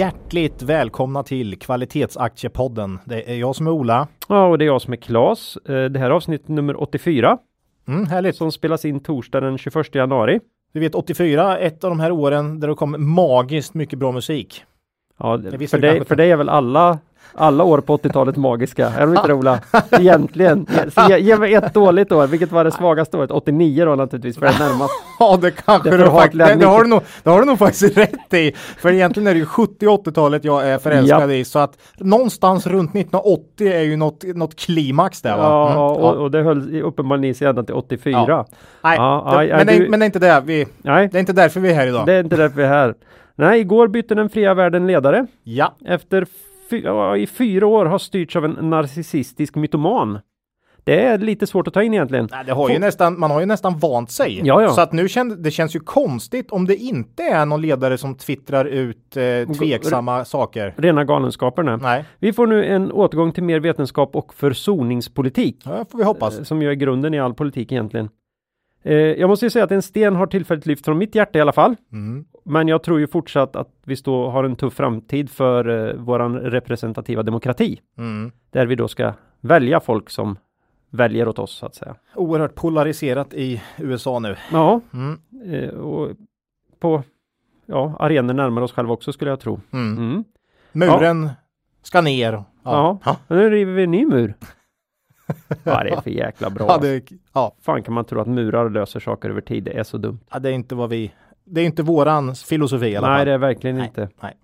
Hjärtligt välkomna till Kvalitetsaktiepodden. Det är jag som är Ola. Ja, och det är jag som är Klas. Eh, Det här är avsnitt nummer 84 Mm, härligt. som spelas in torsdag den 21 januari. Du vet 84, ett av de här åren där det kom magiskt mycket bra musik. Ja, för, dig, för dig är väl alla, alla år på 80-talet magiska? Är de inte Ola? Egentligen. Så ge, ge mig ett dåligt år. Vilket var det svagaste året? 89 då naturligtvis, för det är närmast. Ja, det kanske Det du faktiskt, det, det, har du nog, det har du nog faktiskt rätt i. För egentligen är det ju 70 och 80-talet jag är förälskad Ja. i. Så att någonstans runt 1980 är ju något, något klimax där va? Ja, Mm, och, och det höll uppenbarligen i sig ända till 84. Ja. Nej, Ja, det, aj, aj, men, det, du- men det är inte det. Vi, Nej, det är inte därför vi är här idag. det är inte därför vi är här. Nej, igår bytte den fria världen ledare. Ja, Efter i fyra år har styrts av en narcissistisk mytoman. Det är lite svårt att ta in egentligen. Nej, det har ju Få- nästan, man har ju nästan vant sig. Ja, ja. Så att nu känns det känns ju konstigt om det inte är någon ledare som twittrar ut eh, tveksamma saker. Rena galenskaper nu. Nej, Vi får nu en återgång till mer vetenskap och försoningspolitik. ja, får vi hoppas. eh, Som ju är grunden i all politik egentligen. Eh, jag måste ju säga att en sten har tillfälligt lyft från mitt hjärta i alla fall. Mm. Men jag tror ju fortsatt att vi står, har en tuff framtid för eh, våran representativa demokrati. Mm. Där vi då ska välja folk som väljer åt oss så att säga. Oerhört polariserat i USA nu. Ja, Mm. eh, och på ja, arenor närmare oss själva också skulle jag tro. Mm. Mm. Muren ska ner. Ja. Ja. Ja. Nu river vi en ny mur. Ja, det är för jäkla bra. Ja, det, ja. Fan kan man tro att murar löser saker över tid. Det är så dumt. ja, det är inte vad vi... Det är inte våran filosofi i alla Nej, fall. det är verkligen Nej, inte. nej.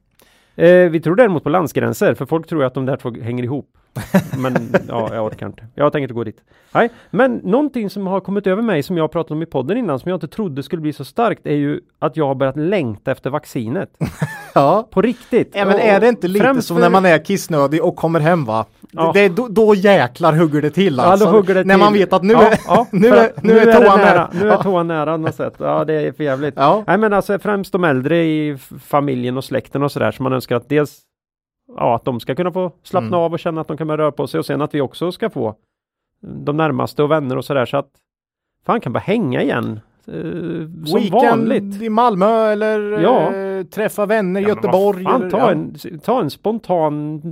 Eh, vi tror däremot på landsgränser, för folk tror att de där två hänger ihop. Men ja, jag orkar inte. Jag tänker inte gå dit. Nej, men någonting som har kommit över mig som jag pratat om i podden innan, som jag inte trodde skulle bli så starkt, är ju att jag har börjat längta efter vaccinet. Ja. På riktigt. Ja, men är det inte lite främst som för- när man är kissnödig och kommer hem va? Ja. Det, då, då jäklar hugger det till Ja, alltså. då hugger det när till. man vet att nu Ja, är, ja, nu för är, att nu är det toan nära. nära. Nu är toan nära något sätt. Ja, det är för jävligt. Ja. Nej, men alltså främst de äldre i familjen och släkten och sådär som man önskar att dels ja, att de ska kunna få slappna Mm. av och känna att de kan börja röra på sig och sen att vi också ska få de närmaste och vänner och sådär så att fan kan bara hänga igen. Eh, som Weekend vanligt. i Malmö eller Ja. eh, träffa vänner i Ja, Göteborg. fan, eller, ta, ja. en, ta en spontan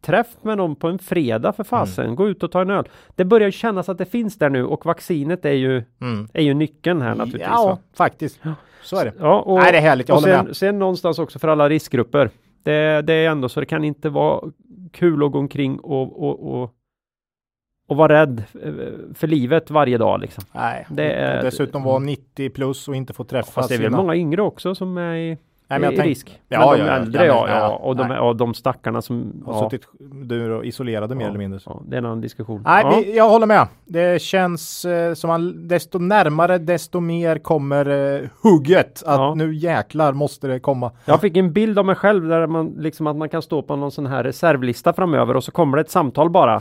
träff med någon på en fredag för fasen. Mm. Gå ut och ta en öl. Det börjar ju kännas att det finns där nu och vaccinet är ju, Mm. är ju nyckeln här naturligtvis. Ja, va? faktiskt. Så är det. Ja, och, Nej, det är härligt. Jag och håller sen, med. sen någonstans också för alla riskgrupper. Det, det är ändå så det kan inte vara kul att gå omkring och, och, och, och vara rädd eh, för livet varje dag liksom. Nej, Det är- dessutom vara 90 plus och inte få träffa Fast det är väl sina... många yngre också som är i, Nej, men i tänk- risk. Ja, men de ja, ja, äldre ja, ja, ja, ja, och de, ja, de stackarna som har ja, suttit isolerade mer ja, eller mindre. Ja, det är en annan diskussion. Nej, ja. vi, jag håller med. Det känns eh, som man desto närmare, desto mer kommer eh, hugget. Att Ja. nu jäklar måste det komma. Jag fick en bild av mig själv där man liksom att man kan stå på någon sån här reservlista framöver och så kommer det ett samtal bara.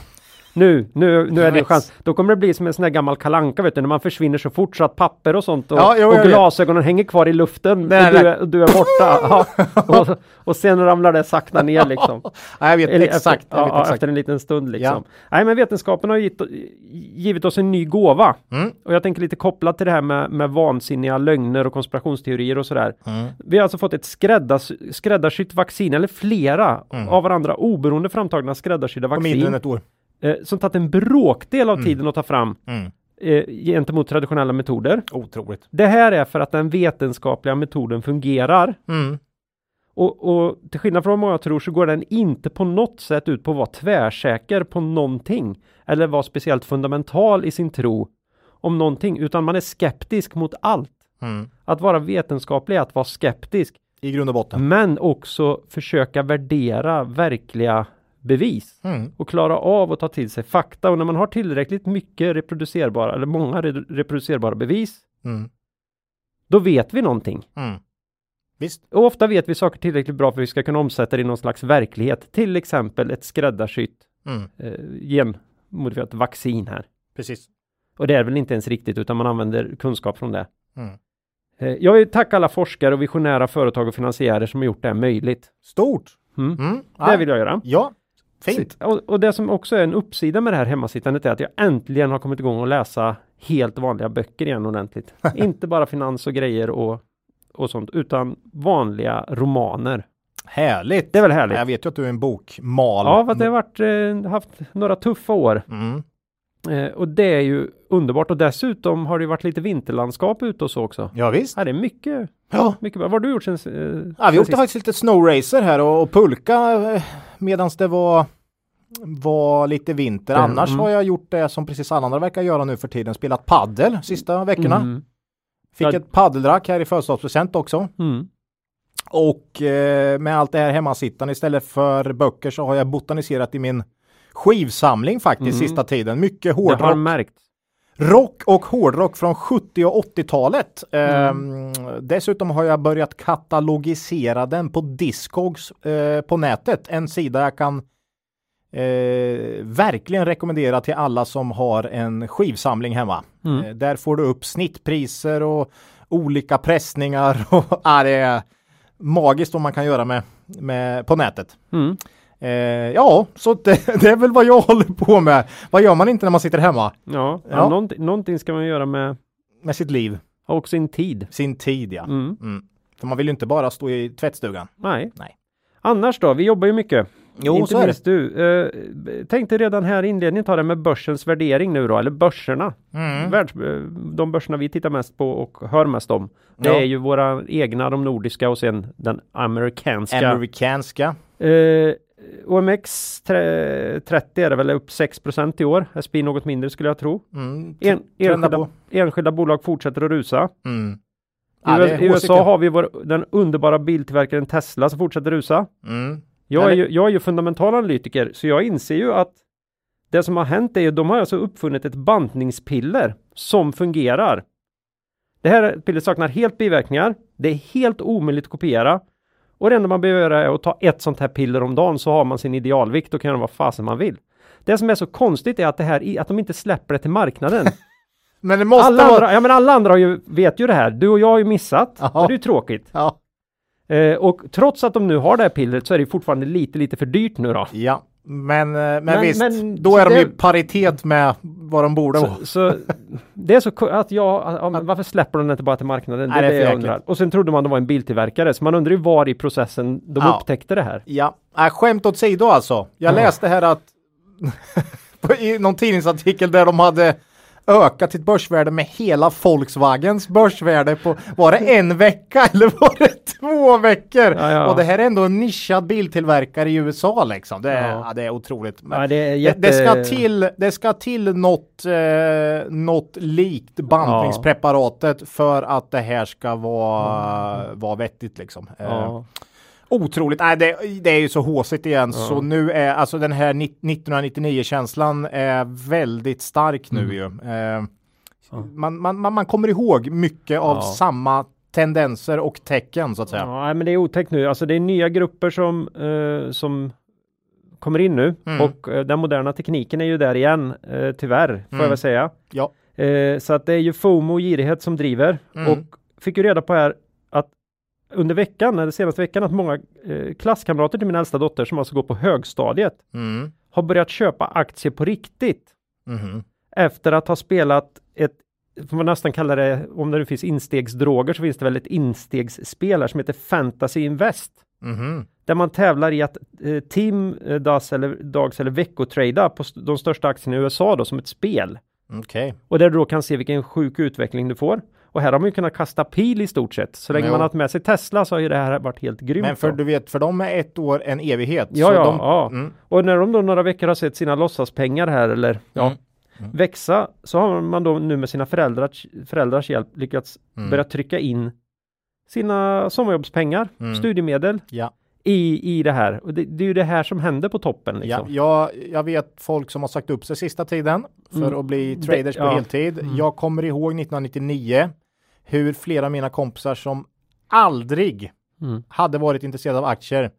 Nu, nu, nu är det chans. Då kommer det bli som en sån här gammal kalanka vet du, när man försvinner så fort så att papper och sånt och, Ja, jo, och glasögonen hänger kvar i luften Nej, och, du är, och du är borta. ja. och, och sen ramlar det sakta ner liksom. Nej, jag vet Eller exakt. Efter, jag vet ja, exakt. efter en liten stund liksom. Nej men vetenskapen har givit, givit oss en ny gåva. Mm. Och jag tänker lite kopplat till det här med, med vansinniga lögner och konspirationsteorier och sådär. Mm. Vi har alltså fått ett skräddars, skräddarsytt vaccin, eller flera Mm. av varandra oberoende framtagna skräddarsydda På mindre än vaccin. ett år. Eh, som tagit en bråkdel av Mm. tiden att ta fram Mm. eh, gentemot traditionella metoder. Otroligt. Det här är för att den vetenskapliga metoden fungerar. Mm. Och, och till skillnad från vad många tror så går den inte på något sätt ut på att vara tvärsäker på någonting. Eller vara speciellt fundamental i sin tro om någonting, utan man är skeptisk mot allt. Mm. Att vara vetenskaplig är att vara skeptisk. I grund och botten. Men också försöka värdera verkliga bevis Mm. och klara av att ta till sig fakta. Och när man har tillräckligt mycket reproducerbara eller många re- reproducerbara bevis, Mm. då vet vi någonting. Mm. Visst. Och ofta vet vi saker tillräckligt bra för att vi ska kunna omsätta det i någon slags verklighet. Till exempel ett skräddarsytt Mm. eh, genmodifierat vaccin här. Precis. Och det är väl inte ens riktigt utan man använder kunskap från det. Mm. Eh, Jag vill tacka alla forskare och visionära företag och finansiärer som har gjort det här möjligt. Stort. Mm. Mm. Det vill jag göra. Ja, fint. Och, och det som också är en uppsida med det här hemmasittandet är att jag äntligen har kommit igång och läsa helt vanliga böcker igen ordentligt. Inte bara finans och grejer och, och sånt, utan vanliga romaner. Härligt. Det är väl härligt? Jag vet ju att du är en bokmal. Ja, för att det har varit, eh, haft några tuffa år. Mm. Eh, och det är ju underbart. Och dessutom har det varit lite vinterlandskap ute och så också. Ja, visst. Ja, det är mycket, Ja. mycket bra. Vad har du gjort sen, eh, Ja, vi åkte sist? faktiskt lite snowracer här och, och pulka eh, medan det var var lite vinter. Mm, Annars har jag gjort det som precis alla andra verkar göra nu för tiden. Spelat paddel sista veckorna. Mm. Fick Ja. ett paddelrack här i födelsedagspresent också. Mm. Och eh, med allt det här hemmasittande istället för böcker så har jag botaniserat i min skivsamling faktiskt Mm. sista tiden. Mycket Det har hårdrock. märkt. Rock och hårdrock från 70 och 80-talet. Mm. Ehm, dessutom har jag börjat katalogisera den på Discogs eh, på nätet. En sida jag kan eh, verkligen rekommendera till alla som har en skivsamling hemma. Mm. Eh, där får du upp snittpriser och olika pressningar. Och, ah, det är magiskt vad man kan göra med, med på nätet. Mm. Eh, ja, så det, det är väl vad jag håller på med. Vad gör man inte när man sitter hemma Ja, ja. Någonting, någonting ska man göra med med sitt liv? och sin tid. Sin tid ja. Mm. Mm. För man vill ju inte bara stå i tvättstugan. Nej. Nej. Annars då? Vi jobbar ju mycket. Jo, Inte så är minst du. Uh, tänkte redan här i inledningen ta det med börsens värdering nu då, eller börserna. Mm. Världs, eh, de börserna vi tittar mest på och hör mest om. Det Ja. är ju våra egna, de nordiska och sen den amerikanska. Amerikanska. Eh, OMX tre- 30 är det väl upp 6% i år. SPI något mindre skulle jag tro. Mm. En, enskilda, enskilda bolag fortsätter att rusa. Mm. I, Ja, I USA har vi vår, den underbara biltillverkaren Tesla som fortsätter rusa. Mm. Jag är, ju, jag är ju fundamental analytiker så jag inser ju att det som har hänt är ju de har alltså uppfunnit ett bantningspiller som fungerar. Det här pillret saknar helt biverkningar. Det är helt omöjligt att kopiera. Och det enda man behöver göra är att ta ett sånt här piller om dagen så har man sin idealvikt och kan göra vad fasen man vill. Det som är så konstigt är att det här, att de inte släpper det till marknaden. Men det måste alla, vara... andra, ja, men alla andra ju, vet ju det här. Du och jag har ju missat. Och det är ju tråkigt. Ja. Eh, och trots att de nu har det här pillret så är det fortfarande lite, lite för dyrt nu då. ja. Men, eh, men, Men- visst, men- då är de det- i paritet med vad de borde vara. Så, så det är så att jag, varför släpper de inte bara till marknaden? Nej, det är är det för jag undrar. Och sen trodde man de var en biltillverkare, så man undrar ju var i processen de Ja. upptäckte det här. Ja, äh, skämt sido alltså. Jag Ja. läste här att i någon tidningsartikel där de hade ökat sitt börsvärde med hela Volkswagens börsvärde på, var det en vecka eller var det två veckor? Ja, ja. Och det här är ändå en nischad biltillverkare i USA liksom. Det är, Ja. det är otroligt. Det, är det, jätte... det, ska till, det ska till något, eh, något likt bantningspreparatet för att det här ska vara, vara vettigt liksom. Eh. Otroligt. Nej, det, det är ju så håsigt igen. Ja. Så nu är alltså den här 1999 känslan är väldigt stark nu Mm. ju. Eh, Ja. man, man, man, kommer ihåg mycket av Ja. samma tendenser och tecken så att säga. Ja, men det är otäckt nu. Alltså det är nya grupper som, eh, som kommer in nu Mm. och eh, den moderna tekniken är ju där igen, eh, tyvärr, får Mm. jag väl säga. Ja. Eh, så att det är ju FOMO och girighet som driver Mm. och fick ju reda på här under veckan, eller senaste veckan, att många eh, klasskamrater till min äldsta dotter som alltså går på högstadiet Mm. har börjat köpa aktier på riktigt Mhm. efter att ha spelat ett får man nästan kalla det, om det nu finns instegsdroger så finns det väl ett instegsspel här som heter Fantasy Invest. Mhm. Där man tävlar i att eh, Team, eh, Dags eller, Dags eller Veckotrada på st- de största aktierna i USA då som ett spel. Okej. Och där du då kan se vilken sjuk utveckling du får. Och här har man ju kunnat kasta pil i stort sett. Så länge Jo. man har haft med sig Tesla så har ju det här varit helt grymt. Men för då. du vet, för dem är ett år en evighet. Ja, ja, de, ja. Mm. Och när de då några veckor har sett sina låtsaspengar här eller ja, Mm. Mm. växa så har man då nu med sina föräldrars, föräldrars hjälp lyckats Mm. börja trycka in sina sommarjobbspengar, Mm. studiemedel Ja. i, i det här. Och det, det är ju det här som händer på toppen. Ja, Liksom. jag, jag vet folk som har sagt upp sig sista tiden för Mm. att bli Det- traders på ja. heltid. Mm. Jag kommer ihåg 1999 hur flera av mina kompisar som aldrig Mm. hade varit intresserade av aktier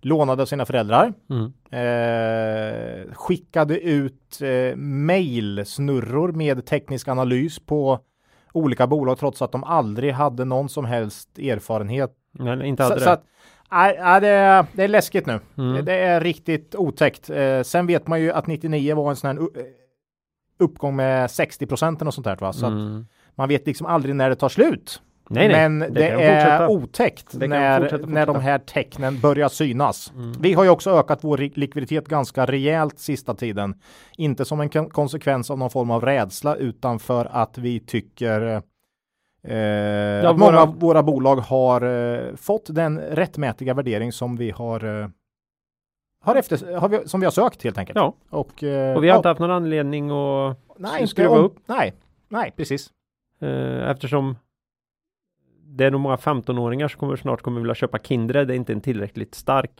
lånade av sina föräldrar. Mm. Eh, skickade ut eh, mailsnurror med teknisk analys på olika bolag trots att de aldrig hade någon som helst erfarenhet. Men inte hade Så, det. så att, nej, nej, det, är, det är läskigt nu. Mm. Det är riktigt otäckt. Eh, sen vet man ju att 99 var en sån här eh, uppgång med 60 procent och sånt där. Va? Så att Mm. Man vet liksom aldrig när det tar slut. Nej, nej. Men det, det är fortsätta. otäckt Det när, fortsätta, när de fortsätta. här tecknen börjar synas. Mm. Vi har ju också ökat vår likviditet ganska rejält sista tiden. Inte som en kon- konsekvens av någon form av rädsla utan för att vi tycker eh, att många våra- av våra bolag har eh, fått den rättmätiga värdering som vi har, eh, har efter, har vi, som vi har sökt helt enkelt. Ja, Och, eh, och vi har ja, inte haft någon anledning att nej, skruva om- upp. Nej, nej, precis. Eh, eftersom det är nog många 15-åringar som kommer snart kommer vilja köpa Kindred. Det är inte en tillräckligt stark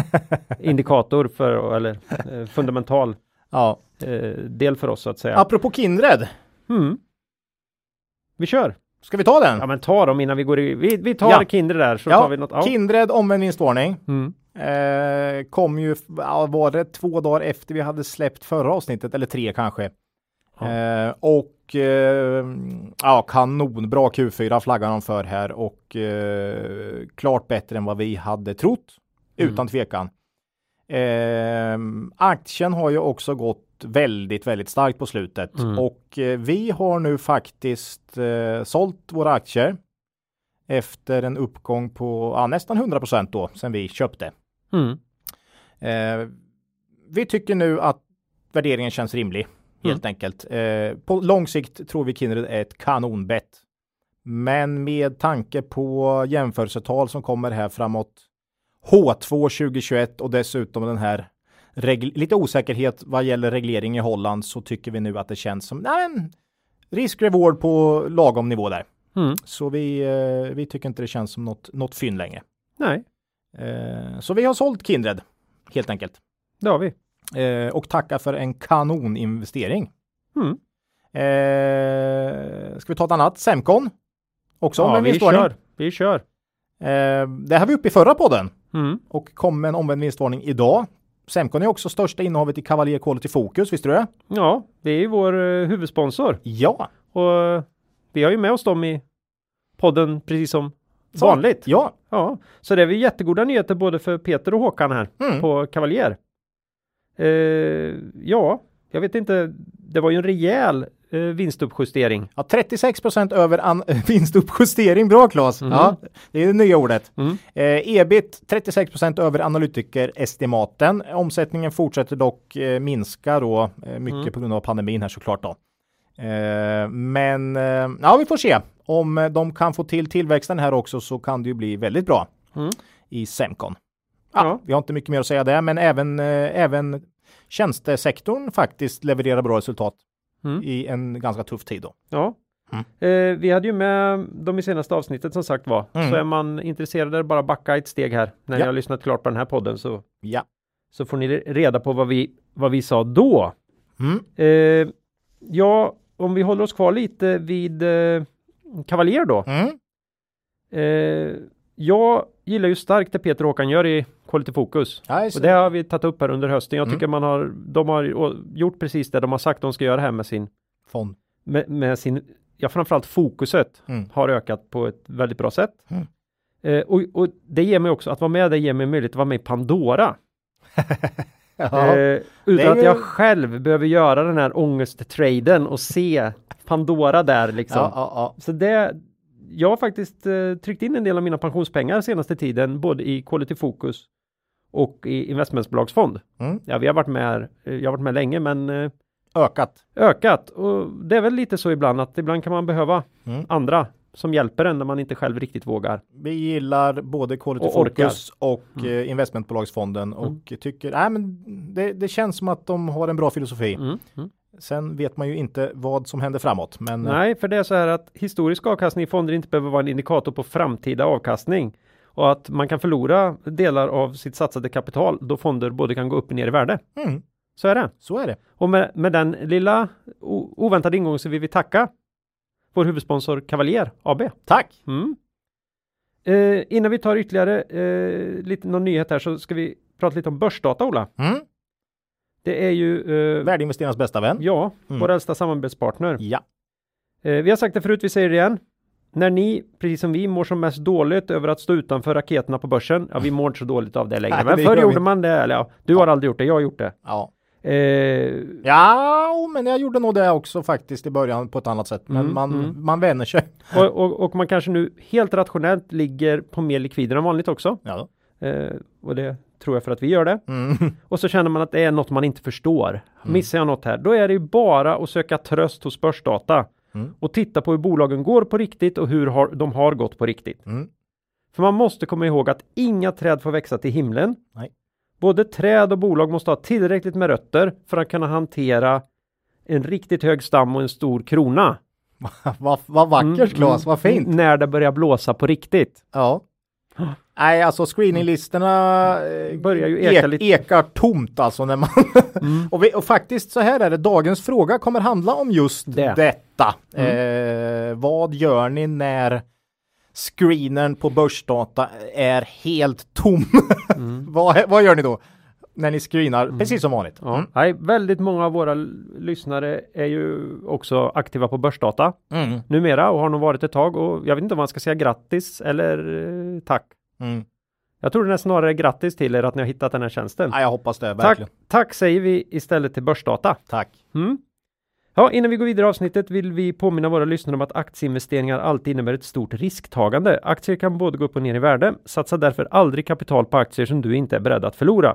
indikator för eller eh, fundamental Ja. eh, del för oss så att säga. Apropå Kindred, Mm. Vi kör! ska vi ta den? Ja men ta dem innan vi går i. Vi, vi tar Ja. Kindred där så Ja, tar vi något. Ja. Kindred omvänd vinstvarning. Mm. Eh, kom ju, var det två dagar efter vi hade släppt förra avsnittet, eller tre kanske. Ja. Eh, och eh, ja, kanonbra Q4 flaggar de för här och eh, klart bättre än vad vi hade trott. Mm. Utan tvekan. Eh, aktien har ju också gått väldigt, väldigt starkt på slutet Mm. och eh, vi har nu faktiskt eh, sålt våra aktier efter en uppgång på ja, nästan 100 då sen vi köpte. Mm. Eh, vi tycker nu att värderingen känns rimlig helt enkelt. Eh, på lång sikt tror vi Kindred är ett kanonbett. Men med tanke på jämförelsetal som kommer här framåt H2 2021 och dessutom den här lite osäkerhet vad gäller reglering i Holland så tycker vi nu att det känns som nej, risk-reward på lagom nivå där. Mm. Så vi, eh, vi tycker inte det känns som något, något fynd längre. Nej, Eh, så vi har sålt Kindred helt enkelt. det har vi. Eh, och tackar för en kanoninvestering. Mm. Eh, ska vi ta ett annat? Semcon. Också Ja, vi kör. Vi kör. Eh, det här var uppe i förra podden Mm. och kom med en omvänd vinstvarning idag. Semcon är också största innehavet i Cavalier Quality Focus, visste du det? Ja, det är ju vår eh, huvudsponsor Ja. och eh, vi har ju med oss dem i podden precis som Så. vanligt. Ja. Ja, så det är väl jättegoda nyheter både för Peter och Håkan här Mm. på Cavalier. Eh, ja, jag vet inte. Det var ju en rejäl eh, vinstuppjustering. ja 36% över an- vinstuppjustering. Bra Claes! Mhm. Ja, det är det nya ordet. Mm. Eh, ebit 36% över analytikerestimaten. Omsättningen fortsätter dock eh, minska då, eh, mycket Mm. på grund av pandemin här såklart då. Eh, men eh, ja, vi får se. Om de kan få till tillväxten här också så kan det ju bli väldigt bra Mm. i Semcon. Ja. Vi har inte mycket mer att säga där, men även, eh, även tjänstesektorn faktiskt levererar bra resultat Mm. i en ganska tuff tid då. Ja. Mm. Eh, vi hade ju med dem i senaste avsnittet som sagt var. Mm. Så är man intresserad är bara backa ett steg här. När Ja. ni har lyssnat klart på den här podden så, Ja. så får ni reda på vad vi, vad vi sa då. Mm. Eh, ja, om vi håller oss kvar lite vid eh, Cavalier då. Mm. Eh, jag gillar ju starkt det Peter Håkan gör i Quality Focus. Och det har vi tagit upp här under hösten. Jag Mm. tycker man har, de har gjort precis det de har sagt de ska göra här med sin, Fond. med, med sin, ja framförallt fokuset Mm. har ökat på ett väldigt bra sätt. Mm. Eh, och, och det ger mig också, att vara med det ger mig möjlighet att vara med i Pandora. Ja. Eh, utan att ju- jag själv behöver göra den här ångesttraden och se Pandora där liksom. ja, ja. Så det, jag har faktiskt eh, tryckt in en del av mina pensionspengar senaste tiden, både i Quality Focus och i investmentbolagsfond. Mm. Ja, vi har varit med, eh, jag har varit med länge, men eh, Ökat. ökat. Och det är väl lite så ibland att ibland kan man behöva Mm. andra som hjälper en när man inte själv riktigt vågar. Vi gillar både Quality Och. Focus och eh, investmentbolagsfonden och tycker nej, men det, det känns som att de har en bra filosofi. Sen vet man ju inte vad som händer framåt. Men eh, Nej, för det är så här att historisk avkastning i fonder inte behöver vara en indikator på framtida avkastning och att man kan förlora delar av sitt satsade kapital då fonder både kan gå upp och ner i värde. mm, Så är det. så är det. Och med, med den lilla oväntade ingången så vill vi tacka vår huvudsponsor Cavalier AB. Tack! Mm. eh, innan vi tar ytterligare eh, lite någon nyhet här så ska vi prata lite om börsdata Ola. Mm. Det är ju eh, Värdeinvesterarnas bästa vän. ja, Mm. vår äldsta samarbetspartner. Ja. Eh, vi har sagt det förut, vi säger det igen. När ni, precis som vi, mår som mest dåligt över att stå utanför raketerna på börsen, ja vi mår inte så dåligt av det längre. Nej, Men förr vi gjorde inte. man det, eller ja, du har aldrig gjort det, jag har gjort det. Ja. Eh, Ja, men jag gjorde nog det också faktiskt i början på ett annat sätt. Men Mm, man, mm. man vänjer sig. och, och, och man kanske nu helt rationellt ligger på mer likvider än vanligt också. Ja. Eh, och det tror jag för att vi gör det. Mm. Och så känner man att det är något man inte förstår. Missar jag något här? Då är det ju bara att söka tröst hos börsdata. Mm. Och titta på hur bolagen går på riktigt och hur har, de har gått på riktigt. Mm. För man måste komma ihåg att inga träd får växa till himlen. Nej. Både träd och bolag måste ha tillräckligt med rötter för att kunna hantera en riktigt hög stam och en stor krona. vad, vad vackert Mm, Claes, mm. vad fint. När det börjar blåsa på riktigt. Ja. Nej, alltså screeninglistorna eh, Börjar ju eka lite. ekar tomt alltså när man Mm. och, vi, och faktiskt så här är det. Dagens fråga kommer handla om just Det. detta. Mm. Eh, vad gör ni när screenern på börsdata är helt tom? Mm. vad, vad gör ni då? När ni screenar, precis som vanligt. Ja. Mm. Nej, väldigt många av våra lyssnare är ju också aktiva på börsdata Mm. numera och har nog varit ett tag och jag vet inte om man ska säga grattis eller eh, tack. Mm. Jag tror det är snarare grattis till er att ni har hittat den här tjänsten. Ja, jag hoppas det, tack, verkligen. tack säger vi istället till börsdata. Tack. Mm. Ja, innan vi går vidare i avsnittet vill vi påminna våra lyssnare om att aktieinvesteringar alltid innebär ett stort risktagande. Aktier kan både gå upp och ner i värde. Satsa därför aldrig kapital på aktier som du inte är beredd att förlora.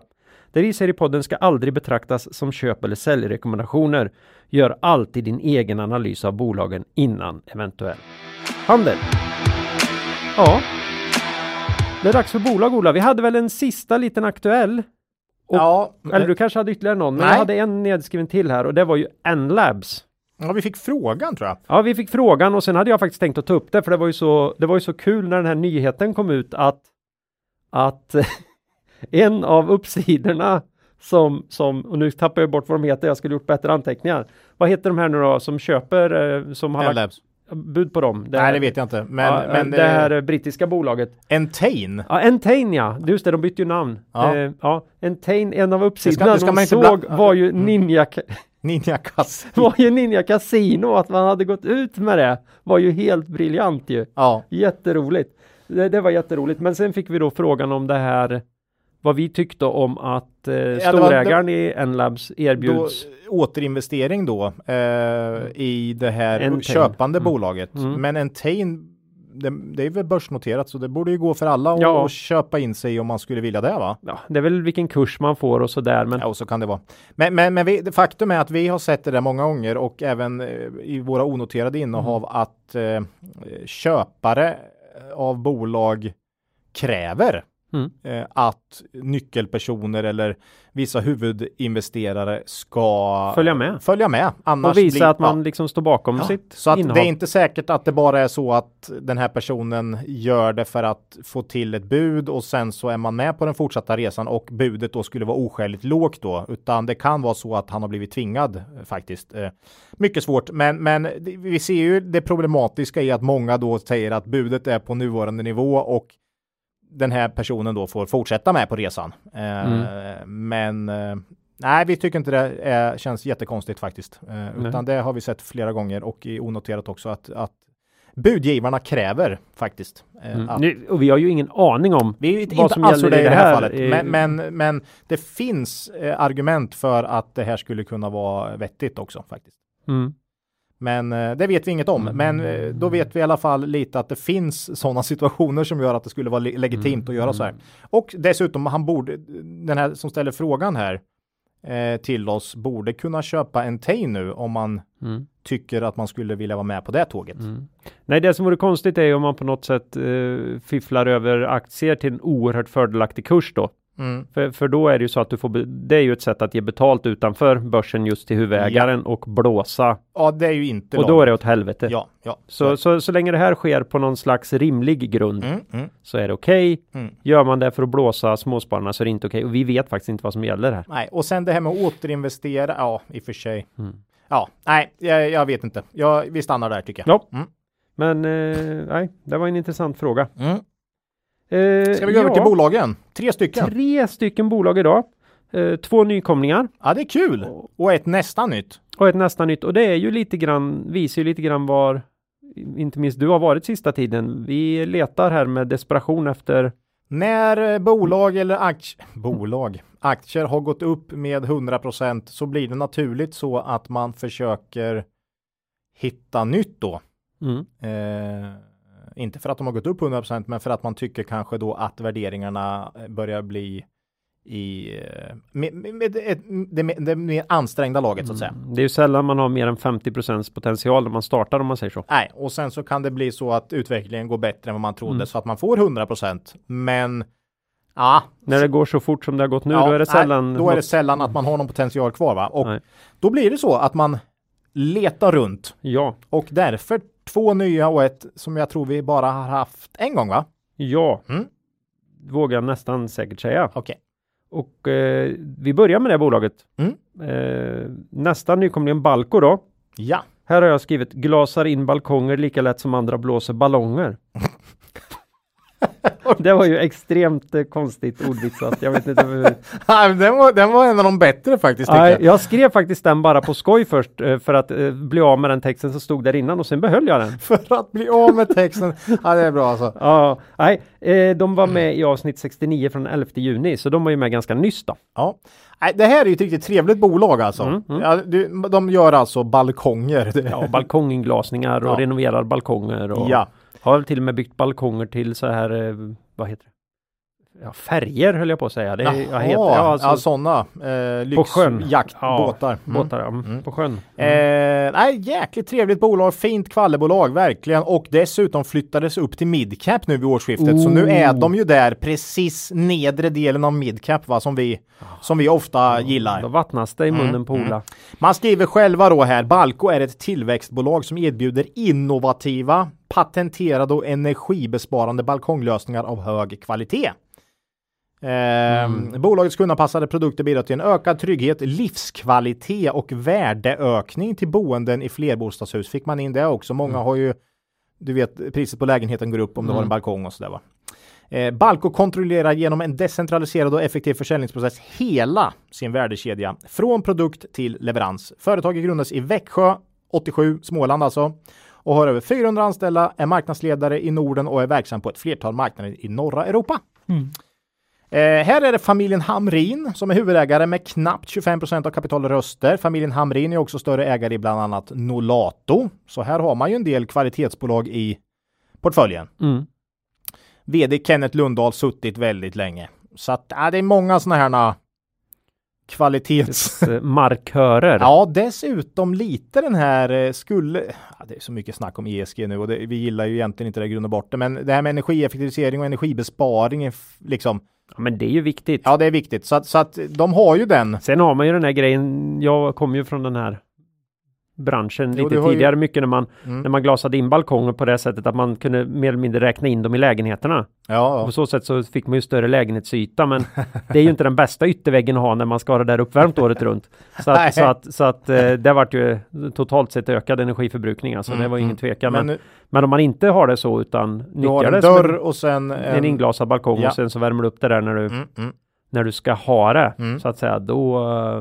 Det vi säger i podden ska aldrig betraktas som köp eller säljrekommendationer. Gör alltid din egen analys av bolagen innan eventuell handel. Ja, det är dags för bolag Ola. Vi hade väl en sista liten aktuell Och- ja, eller du kanske hade ytterligare någon, men Nej. jag hade en nedskriven till här och det var ju N-Labs. ja, vi fick frågan tror jag. Ja, vi fick frågan och sen hade jag faktiskt tänkt att ta upp det, för det var ju så, det var ju så kul när den här nyheten kom ut att, att en av uppsidorna som, som, och nu tappar jag bort vad de heter, jag skulle gjort bättre anteckningar. Vad heter de här nu då som köper, eh, som har lagt bud på dem? Nej, det vet jag inte. Men, ja, men det här eh, brittiska bolaget. Entain. Ja, Entain ja, just det, de bytte ju namn. Ja. Eh, ja Entain, en av uppsidorna det ska de såg var ju Mm. Ninja, Ninja Kass. var ju Ninja Casino, att man hade gått ut med det var ju helt briljant ju. Ja. Jätteroligt. Det, det var jätteroligt. Men sen fick vi då frågan om det här vad vi tyckte om att eh, var- storägaren i N-Labs Då, erbjuds. återinvestering då eh, i det här Entain. köpande Mm. bolaget. Mm. Men Entain, det, det är väl börsnoterat så det borde ju gå för alla att Ja. köpa in sig om man skulle vilja det va? Ja, det är väl vilken kurs man får och sådär. Men Ja, och så kan det vara. Men, men, men vi, det faktum är att vi har sett det där många gånger och även eh, i våra onoterade innehav att eh, köpare av bolag kräver Mm. eh, att nyckelpersoner eller vissa huvudinvesterare ska Följa med. Följa med. Annars och visa blir, att man ja. liksom står bakom Ja, sitt Så att innehav. det är inte säkert att det bara är så att den här personen gör det för att få till ett bud och sen så är man med på den fortsatta resan och budet då skulle vara oskäligt lågt då, utan det kan vara så att han har blivit tvingad eh, faktiskt. Eh, Mycket svårt, men, men vi ser ju det problematiska i att många då säger att budet är på nuvarande nivå och den här personen då får fortsätta med på resan. Eh, Men eh, nej, vi tycker inte det är, känns jättekonstigt faktiskt. Eh, utan det har vi sett flera gånger och i onoterat också att, att budgivarna kräver faktiskt. eh, Mm. att, Nu, och vi har ju ingen aning om vi vet vad inte som alls gäller det i det här fallet, Eh, men, men, men det finns argument för att det här skulle kunna vara vettigt också faktiskt. Mm. Men eh, det vet vi inget om. Men eh, då vet vi i alla fall lite att det finns sådana situationer som gör att det skulle vara le- legitimt att göra så här. Och dessutom, han borde, den här som ställer frågan här eh, till oss, borde kunna köpa en Tay nu om man Mm. tycker att man skulle vilja vara med på det tåget. Mm. Nej, det som vore konstigt är om man på något sätt eh, fifflar över aktier till en oerhört fördelaktig kurs då. Mm. För, för då är det ju så att du får, det är ju ett sätt att ge betalt utanför börsen just till huvudägaren och blåsa. Ja, det är ju inte Och då är det åt helvete. Ja, ja. Så, så, så länge det här sker på någon slags rimlig grund Mm, mm, så är det okej. mm. Gör man det för att blåsa småspararna så är det inte okej. Och vi vet faktiskt inte vad som gäller här. Nej, och sen det här med att återinvestera, ja, i och för sig. Mm. Ja, nej, jag, jag vet inte. Ja, vi stannar där tycker jag. Ja. Mm. Men eh, nej, det var en intressant fråga. Mm. Eh, Ska vi gå över till bolagen? Tre stycken. Tre stycken bolag idag. Eh, två nykomlingar Ja, det är kul. Och ett nästan nytt. och ett nästan nytt. Och det är ju lite grann, visar ju lite grann var inte minst du har varit sista tiden. Vi letar här med desperation efter När eh, bolag eller aktier, bolag, aktier har gått upp med 100% så blir det naturligt så att man försöker hitta nytt då. mm, Eh, inte för att de har gått upp 100% men för att man tycker kanske då att värderingarna eh, börjar bli i eh, med, med, med det, det mer ansträngda laget så att säga. Det är ju sällan man har mer än 50% potential när man startar om man säger så. Nej, och sen så kan det bli så att utvecklingen går bättre än vad man trodde Mm. så att man får 100%. Men ja, När det går så fort som det har gått nu, ja, då är det nej, sällan. då är det sällan att man har någon potential kvar va? Och Nej. då blir det så att man letar runt Ja, och därför två nya och ett som jag tror vi bara har haft en gång va? ja. Mm. Vågar jag nästan säkert säga. Okej. Och eh, vi börjar med det bolaget. Mm. Eh, nästa nykomling Balco då. Ja, Här har jag skrivit glasar in balkonger lika lätt som andra blåser ballonger. det var ju extremt eh, konstigt ordvitsat. Jag vet inte hur... den var, den var en av de bättre faktiskt. Nej, jag. jag skrev faktiskt den bara på skoj först eh, för att eh, bli av med den texten som stod där innan och sen behöll jag den. För att bli av med texten. Ja, det är bra alltså. Ja, nej, eh, de var med i avsnitt 69 från 11 juni, så de var ju med ganska nyss då. Ja. Nej, det här är ju ett riktigt trevligt bolag alltså. Mm, mm. Ja, du, de gör alltså balkonger. Ja, balkonginglasningar och Ja. renoverar balkonger och Ja har till och med byggt balkonger till så här, eh, vad heter det? Ja, färger höll jag på att säga. Det Jaha, jag heter, ja, alltså, ja, sådana. Eh, på sjön. lyxjaktbåtar. Ja, båtar, mm, Mm. på sjön. Eh, nej, jäkligt trevligt bolag, fint kvallebolag verkligen och dessutom flyttades upp till midcap nu vid årsskiftet. Så nu är Oh. de ju där precis nedre delen av midcap va, som vi, som vi ofta gillar. Då vattnas det i munnen Mm, på Ola. Man skriver själva då här, Balco är ett tillväxtbolag som erbjuder innovativa, patenterade och energibesparande balkonglösningar av hög kvalitet. Ehm, Bolagets kundanpassade produkter bidrar till en ökad trygghet, livskvalitet och värdeökning till boenden i flerbostadshus. Fick man in det också? Många har ju, du vet, priset på lägenheten går upp om du har en balkong och sådär va. Eh, Balco kontrollerar genom en decentraliserad och effektiv försäljningsprocess hela sin värdekedja från produkt till leverans. Företaget grundades i Växjö 87, Småland alltså och har över 400 anställda, är marknadsledare i Norden och är verksam på ett flertal marknader i norra Europa. Eh, här är det familjen Hamrin som är huvudägare med knappt 25% av kapitalröster. Familjen Hamrin är också större ägare i bland annat Nolato. Så här har man ju en del kvalitetsbolag i portföljen. Mm. VD Kenneth Lundahl suttit väldigt länge. Så att ja, det är många sådana här kvalitets... Eh, Markörer. Ja, dessutom lite den här eh, skulle... Ja, det är så mycket snack om ESG nu och det, vi gillar ju egentligen inte det i grund och botten, men det här med energieffektivisering och energibesparing liksom... Ja, men det är ju viktigt. Ja, det är viktigt. Så att, så att de har ju den. Sen har man ju den här grejen, jag kom ju från den här branschen Jo, lite har ju- tidigare, mycket när man, Mm. när man glasade in balkonger på det sättet att man kunde mer eller mindre räkna in dem i lägenheterna. Ja, På så sätt så fick man ju större lägenhetsyta, men det är ju inte den bästa ytterväggen att ha när man ska ha det där uppvärmt året runt. Så att, så att, så att eh, det vart ju totalt sett ökad energiförbrukning, alltså det var ingen tvekan. Men, Men men, om man inte har det så utan nyttjar en det dörr en, och sen... en inglasad balkong Ja. och sen så värmer du upp det där när du, Mm, mm. när du ska ha det, Mm. så att säga, då,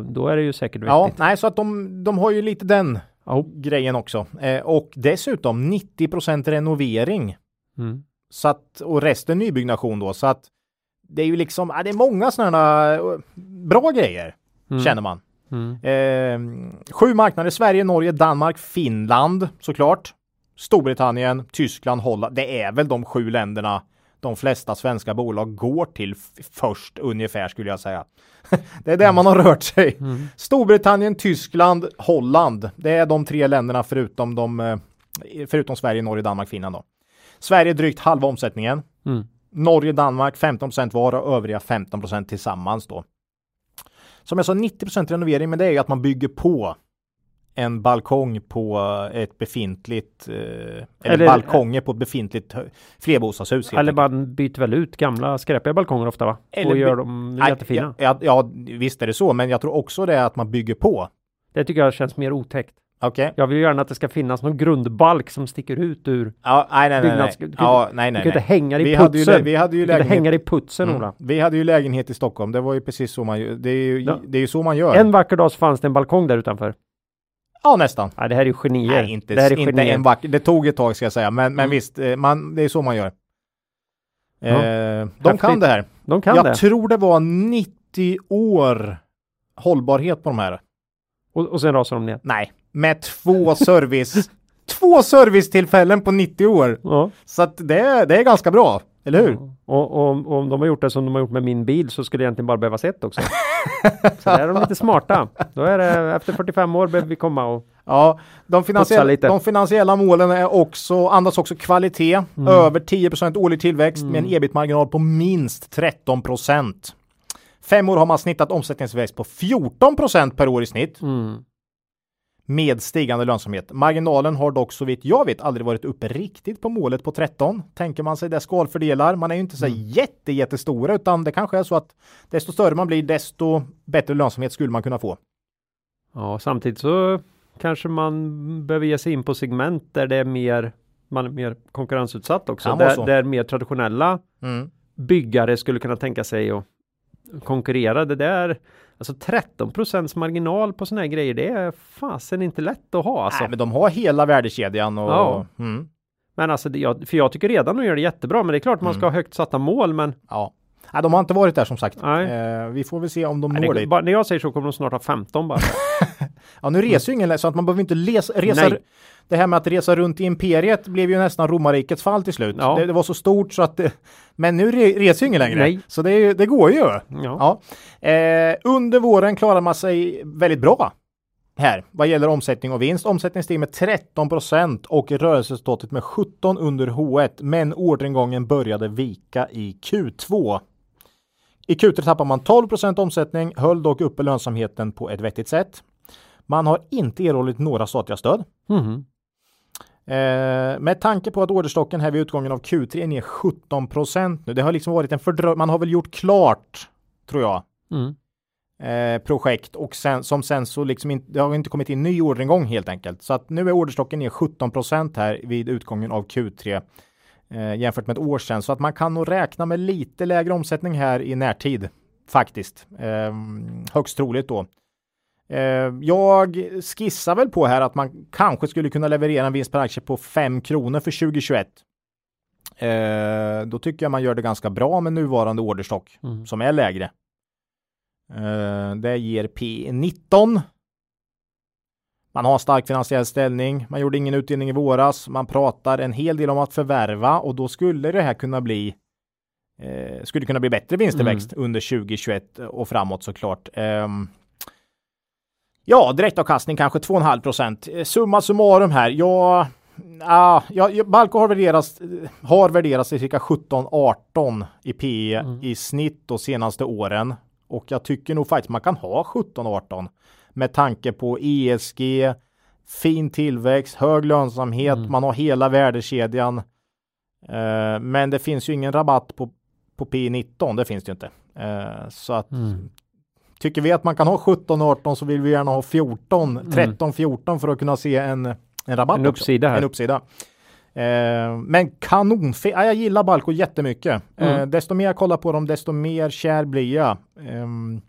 då är det ju säkert Ja, vettigt. nej, så att de, de har ju lite den Ja. grejen också. Eh, och dessutom 90% renovering. Mm. Så att, och resten nybyggnation då. Så att det är ju liksom, ja, det är många sådana eh, bra grejer, Mm. känner man. Mm. Eh, sju marknader, Sverige, Norge, Danmark, Finland såklart. Storbritannien, Tyskland, Holland. Det är väl de sju länderna de flesta svenska bolag går till först ungefär skulle jag säga. det är där man har rört sig. Mm. Storbritannien, Tyskland, Holland. Det är de tre länderna förutom, de, eh, förutom Sverige, Norge, Danmark, Finland. Då. Sverige drygt halva omsättningen. Mm. Norge, Danmark 15 var och övriga 15% tillsammans då. Som jag sa 90% renovering, men det är ju att man bygger på en balkong på ett befintligt eh, eller, Eller- balkonger på ett befintligt flerbostadshus. Eller man byter väl ut gamla skräpiga balkonger ofta va? Eller och gör dem Nej, jättefina. Ja, ja, ja, visst är det så, men jag tror också det är att man bygger på. Det tycker jag känns mer otäckt. Okej. Jag vill ju gärna att det ska finnas någon grundbalk som sticker ut ur Ja, nej, nej, nej. byggnads... nej. Du kan Ja, nej, du nej. kan inte nej. hänga i Vi hade ju, lä- putsen. vi hade ju Du kan inte lägenhet. hänga i putsen, Mm. Ola. Vi hade ju lägenhet i Stockholm. Det var ju precis så man gör. Det är ju, Ja. det är ju så man gör. En vacker dag så fanns det en balkong där utanför. Ja, nästan. Nej, det här är ju genier. Nej, inte, det här är inte genier. en vacker. Det tog ett tag ska jag säga, men, men Mm. visst, eh, man, det är så man gör. Ja. Eh, de Häftigt. kan det här. De kan jag det. tror det var 90 år hållbarhet på de här. Och, och sen rasar de ner. Nej, med två service. två servicetillfällen på 90 år. Ja. Så att det, det är ganska bra, eller hur? Och, och, och om de har gjort det som de har gjort med min bil så skulle det egentligen bara behövas ett också. så där är de lite smarta. Då är det efter 45 år behöver vi komma och Ja, de, finansiella, de finansiella målen är också, andas också kvalitet. Mm. Över 10% årlig tillväxt med en ebit-marginal på minst 13 Fem år har man snittat omsättningsväxt på 14% per år i snitt mm. med stigande lönsamhet. Marginalen har dock så vitt jag vet aldrig varit uppe riktigt på målet på 13. Tänker man sig det skalfördelar, man är ju inte så Mm. jätte, jättestora utan det kanske är så att desto större man blir desto bättre lönsamhet skulle man kunna få. Ja, samtidigt så kanske man behöver ge sig in på segment där det är mer man är mer konkurrensutsatt också. Där, där mer traditionella Mm. byggare skulle kunna tänka sig att konkurrera. Det där, alltså 13% marginal på sådana här grejer, det är fasen inte lätt att ha alltså. Nej, men de har hela värdekedjan och Ja. mm. Men alltså, det, jag, för jag tycker redan de gör det jättebra, men det är klart man ska ha högt satta mål, men Ja. Nej, de har inte varit där som sagt. Nej. Eh, vi får väl se om de nej, når det, dit. när jag säger så kommer de snart ha 15 bara. Ja, nu reser ju ingen så att man behöver inte les, resa. Nej. Det här med att resa runt i imperiet blev ju nästan romarrikets fall till slut. Ja. Det, det var så stort så att det, men nu re, reser ju ingen längre. Nej. Så det, det går ju. Ja. Ja. Eh, under våren klarar man sig väldigt bra här vad gäller omsättning och vinst. Omsättningen steg med 13% och rörelseresultatet med 17 under H1. Men orderingången började vika i Q2. I Q3 tappar man 12% omsättning, höll dock uppe lönsamheten på ett vettigt sätt. Man har inte erhållit några statliga stöd. Mhm. Eh, med tanke på att orderstocken här vid utgången av Q3 är ner 17% nu. Det har liksom varit en fördröjning. Man har väl gjort klart, tror jag, Mm. Eh, projekt och sen, som sen så liksom inte, det har inte kommit in ny orderingång helt enkelt. Så att nu är orderstocken ner 17% här vid utgången av Q3 eh, jämfört med ett år sedan. Så att man kan nog räkna med lite lägre omsättning här i närtid faktiskt. Eh, högst troligt då. Eh, jag skissar väl på här att man kanske skulle kunna leverera en vinst per aktie på 5 kronor för 2021. Eh, då tycker jag man gör det ganska bra med nuvarande orderstock Mm. som är lägre. Eh, det ger P 19. Man har stark finansiell ställning. Man gjorde ingen utdelning i våras. Man pratar en hel del om att förvärva och då skulle det här kunna bli eh, skulle kunna bli bättre vinsttillväxt under 2021 och framåt såklart. Ehm, ja, direktavkastning kanske 2,5 procent. Eh, Summa summarum här. Ja, ah, ja, Balco har värderats, har värderats till cirka 17-18 i PE Mm. i snitt de senaste åren. Och jag tycker nog faktiskt man kan ha 17-18 med tanke på ESG, fin tillväxt, hög lönsamhet, Mm. man har hela värdekedjan. Eh, men det finns ju ingen rabatt på, på P19, det finns det ju inte. Eh, så att Mm. tycker vi att man kan ha 17-18 så vill vi gärna ha 14, Mm. 13-14 för att kunna se en, en rabatt. En också. uppsida här. En uppsida. Eh, men kanon, ja, jag gillar Balco jättemycket. Eh, Mm. desto mer jag kollar på dem, desto mer kär blir jag. Ehm,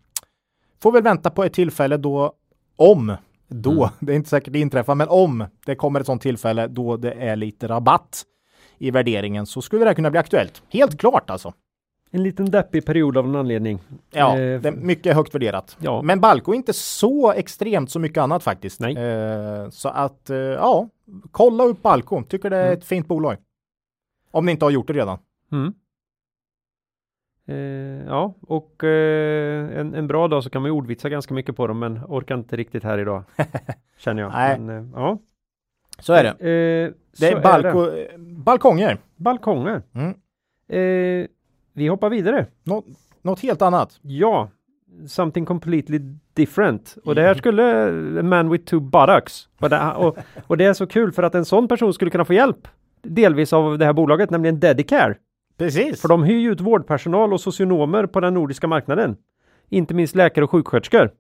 får väl vänta på ett tillfälle då, om, då, Mm. det är inte säkert det inträffar, men om det kommer ett sånt tillfälle då det är lite rabatt i värderingen så skulle det kunna bli aktuellt. Helt klart alltså. En liten deppig period av en anledning. Ja, Eh, det är mycket högt värderat. Ja. Men Balco är inte så extremt så mycket annat faktiskt. Nej. Eh, så att, eh, ja, kolla upp Balco. Tycker det är Mm. ett fint bolag. Om ni inte har gjort det redan. Mm. Eh, ja, och eh, en, en bra dag så kan man ju ordvitsa ganska mycket på dem, men orkar inte riktigt här idag. känner jag. Nej. Men, eh, ja. Så är det. Det är, Balco, eh, balkonger. Balkonger. Mm. Vi hoppar vidare. Nå, något helt annat. Ja, something completely different. Och det här skulle a man with two buttocks. Och det, och, och det är så kul för att en sån person skulle kunna få hjälp delvis av det här bolaget, nämligen Dedicare. Precis. För de hyr ju ut vårdpersonal och socionomer på den nordiska marknaden. Inte minst läkare och sjuksköterskor.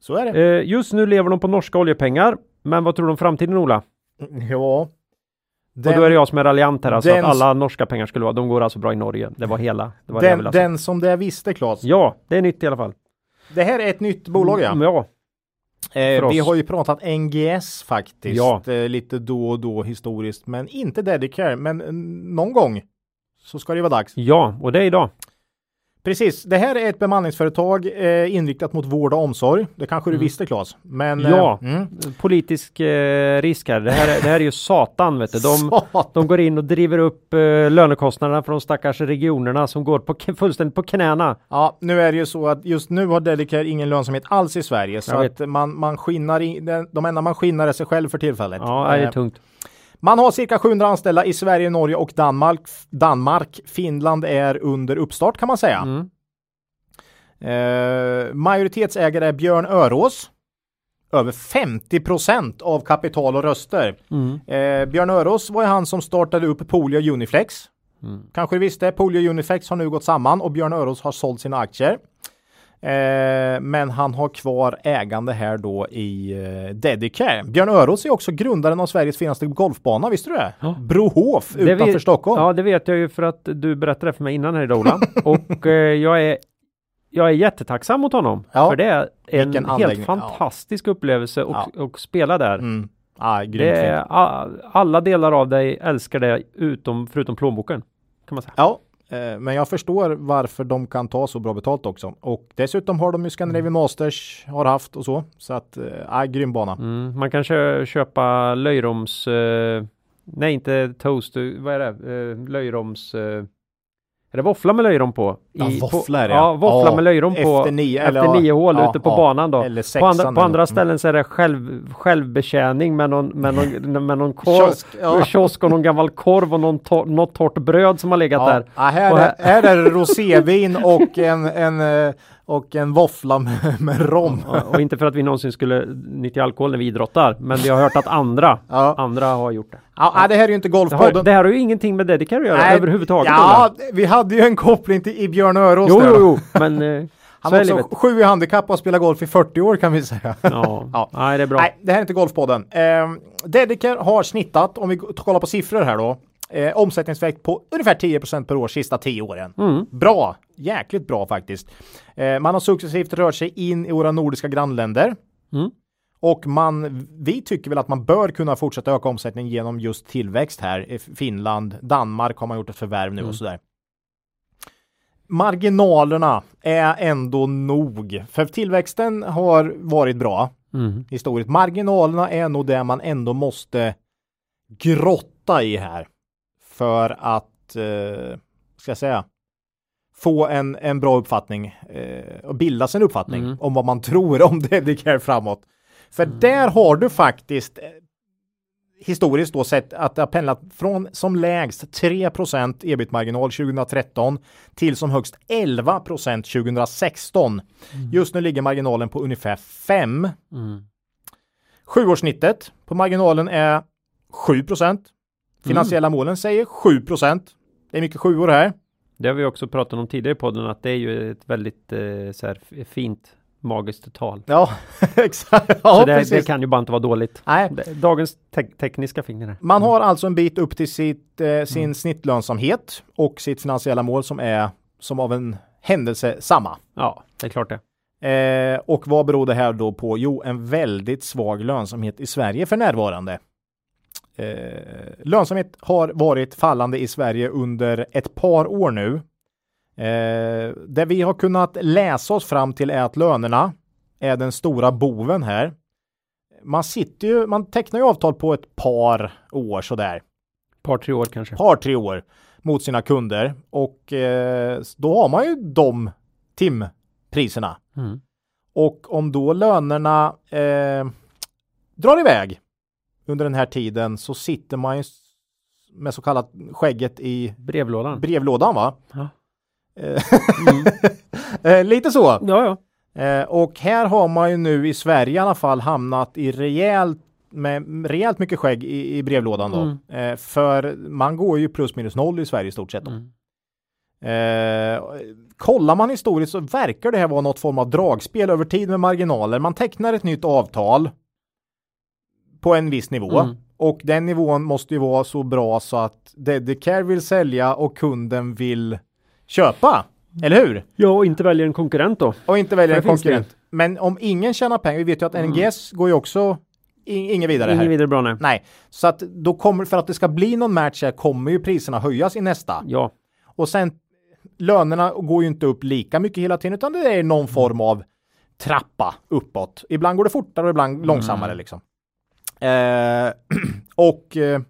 Så är det. Eh, just nu lever de på norska oljepengar. Men vad tror du om framtiden Ola? Ja. Och då är det jag som är raljant här, alltså den- att alla norska pengar skulle vara, de går alltså bra i Norge. Det var hela. Det var det den, sagt. den som det visste Claes. Ja, det är nytt i alla fall. Det här är ett nytt bolag ja. Mm, Ja, Eh, vi har ju pratat NGS faktiskt. Ja. Eh, lite då och då historiskt. Men inte Dedicare. Men eh, någon gång så ska det vara dags. ja, och det är idag. Precis. Det här är ett bemanningsföretag eh, inriktat mot vård och omsorg. Det kanske du Mm. visste Claes. Men, Ja. Eh, mm. Politisk eh, risk här. Det här, är, det här är ju satan vet du. De, Satan. de går in och driver upp eh, lönekostnaderna för de stackars regionerna som går på, fullständigt på knäna. Ja, nu är det ju så att just nu har Dedicare ingen lönsamhet alls i Sverige. Så att man, man skinnar i, den- de enda man skinnar är sig själv för tillfället. Ja, det är Eh, tungt. Man har cirka 700 anställda i Sverige, Norge och Danmark. Danmark, Finland är under uppstart kan man säga. Mm. Eh, majoritetsägare är Björn Örås. Över 50 procent av kapital och röster. Mm. Eh, Björn Örås var ju han som startade upp Polio Uniflex. Mm. Kanske du visste, Polio Uniflex har nu gått samman och Björn Örås har sålt sina aktier. Eh, men han har kvar ägande här då i eh, Dedicare. Björn Örås är också grundaren av Sveriges finaste golfbana, visste du det? Ja. Brohof Det utanför vet- Stockholm. Ja, det vet jag ju för att du berättade för mig innan här idag Ola. och eh, jag är jag är jättetacksam mot honom. Ja. För det är en Vilken helt anläggning. fantastisk upplevelse och, Ja. och spela där. Mm. Ah, är, alla delar av dig älskar det utom, förutom plånboken. Kan man säga. Ja, men jag förstår varför de kan ta så bra betalt också. Och dessutom har de ju Scandinavian Masters, har haft och så. Så att, eh, ah, grym bana. Mm, man kan kö- köpa löjroms... Eh, nej, inte toast. eh, Vad är det? Eh, löjroms... Eh, är det våffla med löjrom på? Ja, på- våffla är det, Ja, ja. våffla Ja, med löjrom på. efter nio, eller efter ja, nio hål ja, ute på ja. banan då. Eller På sexan andra, på eller andra ställen så är det själv, självbetjäning med någon, med någon, med någon korv, Kiosk, ja. kiosk och någon gammal korv och någon tor- något torrt bröd som har legat Ja, där. ja, här, Och är, här är det rosévin och en, en, eh, och en våffla med, med rom. Ja, Och inte för att vi någonsin skulle nyttja alkohol när vi idrottar, men vi har hört att andra, Ja. andra har gjort det. Ja, nej, det här är ju inte Det har, Golfpodden. det här har ju ingenting med Dedicare att göra Nej, överhuvudtaget. Ja, vi hade ju en koppling till i Björn Örås jo, där. jo, jo, men eh, Han livet. också sju i handikapp och har spelat golf i 40 år kan vi säga. Ja. Ja. Nej, det är bra. Nej, det här är inte Golfpodden. Eh, Dedicare har snittat, om vi kollar på siffror här då, eh, omsättningsväxt på ungefär 10% per år sista 10 åren. Mm. Bra, jäkligt bra faktiskt. Eh, man har successivt rört sig in i våra nordiska grannländer. Mm. Och man, vi tycker väl att man bör kunna fortsätta öka omsättning genom just tillväxt här. Finland, Danmark har man gjort ett förvärv nu Mm. och sådär. Marginalerna är ändå nog, för tillväxten har varit bra Mm. historiskt. Marginalerna är nog det man ändå måste grotta i här. För att, eh, ska jag säga, få en, en bra uppfattning eh, och bilda sig en uppfattning Mm. om vad man tror om Dedicare framåt. För där har du faktiskt eh, historiskt då sett att det har pendlat från som lägst 3% ebit-marginal 2013 till som högst 11% 2016. Just nu ligger marginalen på ungefär 5 Mm. Sjuårssnittet på marginalen är 7 Finansiella målen säger 7% Det är mycket sjuor här. Det har vi också pratat om tidigare i podden att det är ju ett väldigt eh, så här, fint magiskt tal. Ja, exakt. Ja, så det, precis. det kan ju bara inte vara dåligt. Nej, Dagens te- tekniska finger. man har alltså en bit upp till sitt, eh, sin snittlönsamhet och sitt finansiella mål som är som av en händelse samma. Ja, det är klart det. Eh, och vad beror det här då på? Jo, en väldigt svag lönsamhet i Sverige för närvarande. Eh, lönsamhet har varit fallande i Sverige under ett par år nu. Eh, det vi har kunnat läsa oss fram till är att lönerna är den stora boven här. Man sitter ju, man tecknar ju avtal på ett par år sådär par, tre år kanske. par, tre år mot sina kunder och eh, då har man ju de timpriserna. Mm. Och om då lönerna eh, drar iväg under den här tiden så sitter man ju med så kallat skägget i Brevlådan. brevlådan va? Ja. Eh, Lite så. Ja, ja. Eh, och här har man ju nu i Sverige i alla fall hamnat i rejält med rejält mycket skägg i, i brevlådan då. Mm. För man går ju plus minus noll i Sverige i stort sett. Då. Mm. Eh, kollar man historiskt så verkar det här vara något form av dragspel över tid med marginaler. Man tecknar ett nytt avtal på en viss nivå. Mm. Och den nivån måste ju vara så bra så att Dedicare vill sälja och kunden vill köpa. Eller hur? Ja, och inte välja en konkurrent då. Och inte välja För en konkurrent. Men om ingen tjänar pengar, vi vet ju att NGS går ju också inget vidare Ingen här. vidare bra nej. Nej, så att då kommer, för att det ska bli någon match här kommer ju priserna höjas i nästa. Ja, Och sen lönerna går ju inte upp lika mycket hela tiden utan det är någon form av trappa uppåt. Ibland går det fortare och ibland långsammare liksom. Eh, och eh,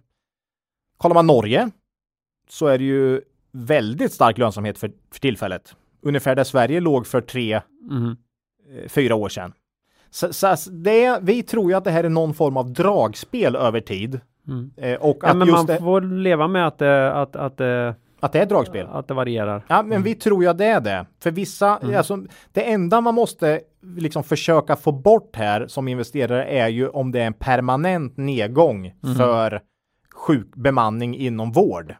kollar man Norge så är det ju väldigt stark lönsamhet för, för tillfället. Ungefär där Sverige låg för tre, mhm. eh, fyra år sedan. Så, så det, vi tror ju att det här är någon form av dragspel över tid. Mm. Eh, och ja att men just man det, får leva med att det, att, att, det- att det är dragspel. att det varierar. Ja, men vi tror ju att det är det. För vissa, alltså, det enda man måste liksom försöka få bort här som investerare är ju om det är en permanent nedgång för sjuk bemanning inom vård.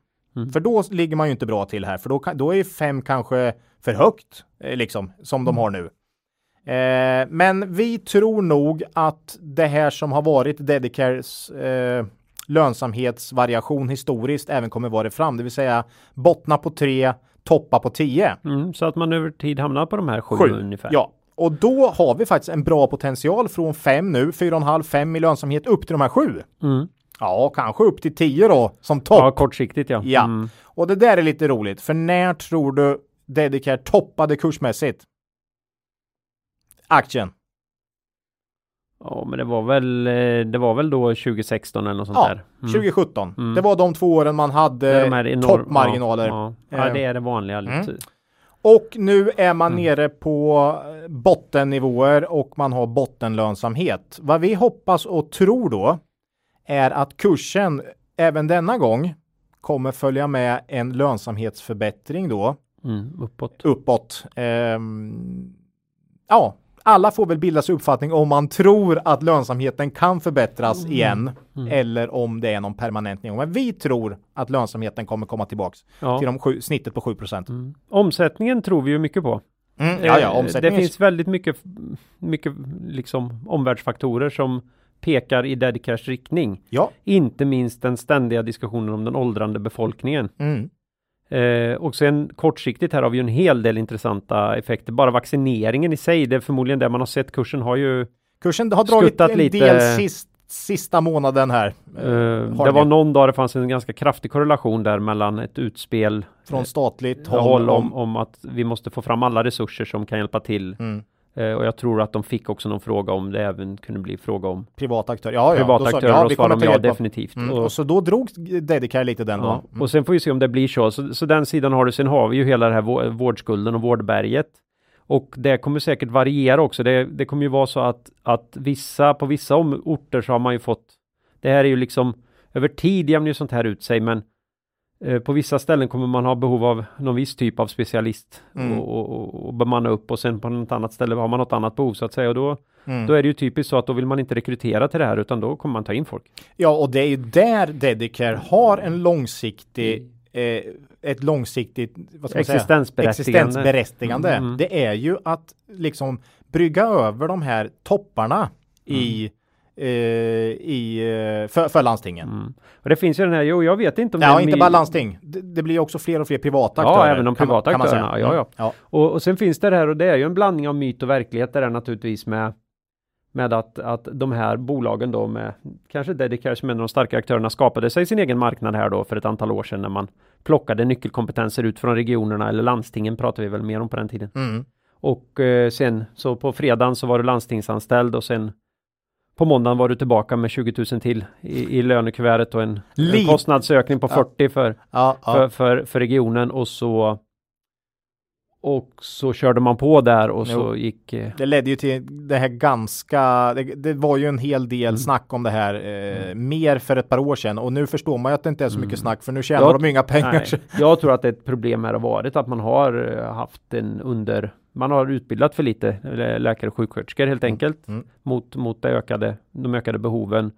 För då ligger man ju inte bra till här, för då, då är fem kanske för högt, eh, liksom, som de har nu. Eh, men vi tror nog att det här som har varit Dedicares eh, lönsamhetsvariation historiskt även kommer vara det fram, det vill säga bottna på tre, toppa på tio. Mm, så att man över tid hamnar på de här sju, Sju. ungefär. Ja, och då har vi faktiskt en bra potential från fem nu, fyra och en halv, fem i lönsamhet upp till de här sju. Mm. Ja, kanske upp till tio då som topp. Ja, kortsiktigt ja. Ja, Mm. och det där är lite roligt, för när tror du Dedicare toppade kursmässigt? Aktien. Ja, men det var väl, eh, det var väl då 2016 eller något sånt Ja, där. Mm. 2017. Mm. Det var de två åren man hade de enorm- toppmarginaler. Ja, ja. ja, det är det vanliga. Mm. Och nu är man Mm. nere på eh, bottennivåer och man har bottenlönsamhet. Vad vi hoppas och tror då är att kursen även denna gång kommer följa med en lönsamhetsförbättring då Mm, uppåt. uppåt. Ehm, ja, alla får väl bilda sig uppfattning om man tror att lönsamheten kan förbättras igen eller om det är någon permanent nedgång. Men vi tror att lönsamheten kommer komma tillbaks Ja. till de sju, snittet på 7 procent. Mm. Omsättningen tror vi ju mycket på. Mm, ja, ja, Eh. Det finns väldigt mycket, mycket liksom omvärldsfaktorer som pekar i Dedicares riktning. Ja. Inte minst den ständiga diskussionen om den åldrande befolkningen. Mm. Eh, och sen kortsiktigt här har vi ju en hel del intressanta effekter. Bara vaccineringen i sig, det är förmodligen det man har sett. Kursen har ju Kursen har dragit en lite. del sist, sista månaden här. Eh, har det var någon dag det fanns en ganska kraftig korrelation där mellan ett utspel Från statligt håll, håll om, om att vi måste få fram alla resurser som kan hjälpa till. Mm. Eh, och jag tror att de fick också någon fråga om det även kunde bli fråga om privata aktörer. Ja, ja, privata sa- aktörer ja, och svarade de ja definitivt. Mm. Och, Och så då drog Dedicare lite den ja. då. Mm. och sen får vi se om det blir så. så. Så den sidan har du. Sen har vi ju hela det här vå- vårdskulden och vårdberget. Och det kommer säkert variera också. Det, det kommer ju vara så att, att vissa, på vissa orter så har man ju fått Det här är ju liksom över tid jämnar ju sånt här ut sig men på vissa ställen kommer man ha behov av någon viss typ av specialist Mm. och, och, och, bemanna upp och sen på något annat ställe har man något annat behov så att säga och då, Mm. då är det ju typiskt så att då vill man inte rekrytera till det här utan då kommer man ta in folk. Ja, och det är ju där Dedicare har en långsiktig eh, ett långsiktigt vad ska? Existensberättigande. existensberättigande. Mm, mm. Det är ju att liksom brygga över de här topparna i, eh, i eh, för, för landstingen. Mm. Och det finns ju den här, jo jag vet inte om Ja, inte bara landsting. Det, det blir också fler och fler privata Ja, aktörer. även de kan privata kan aktörerna, ja, ja. Mm. ja. Och, och sen finns det här och det är ju en blandning av myt och verklighet där naturligtvis med med att, att de här bolagen då med kanske Dedicare som är en av de starka aktörerna skapade sig sin egen marknad här då för ett antal år sedan när man plockade nyckelkompetenser ut från regionerna eller landstingen pratar vi väl mer om på den tiden. Mm. Och eh, sen så på fredagen så var du landstingsanställd och sen på måndagen var du tillbaka med 20 000 till i, i lönekuvertet och en, en kostnadsökning på Ja. 40 för, Ja, ja. för, för, för regionen och så och så körde man på där och så Jo. gick eh, Det ledde ju till det här ganska, det, det var ju en hel del Mm. snack om det här eh, mer för ett par år sedan och nu förstår man ju att det inte är så mycket snack för nu tjänar Ja, de inga pengar. Mm. Nej, jag tror att ett problem här har varit att man har eh, haft en under man har utbildat för lite eh, läkare och sjuksköterskor helt enkelt mm. mot, mot det ökade, de ökade behoven.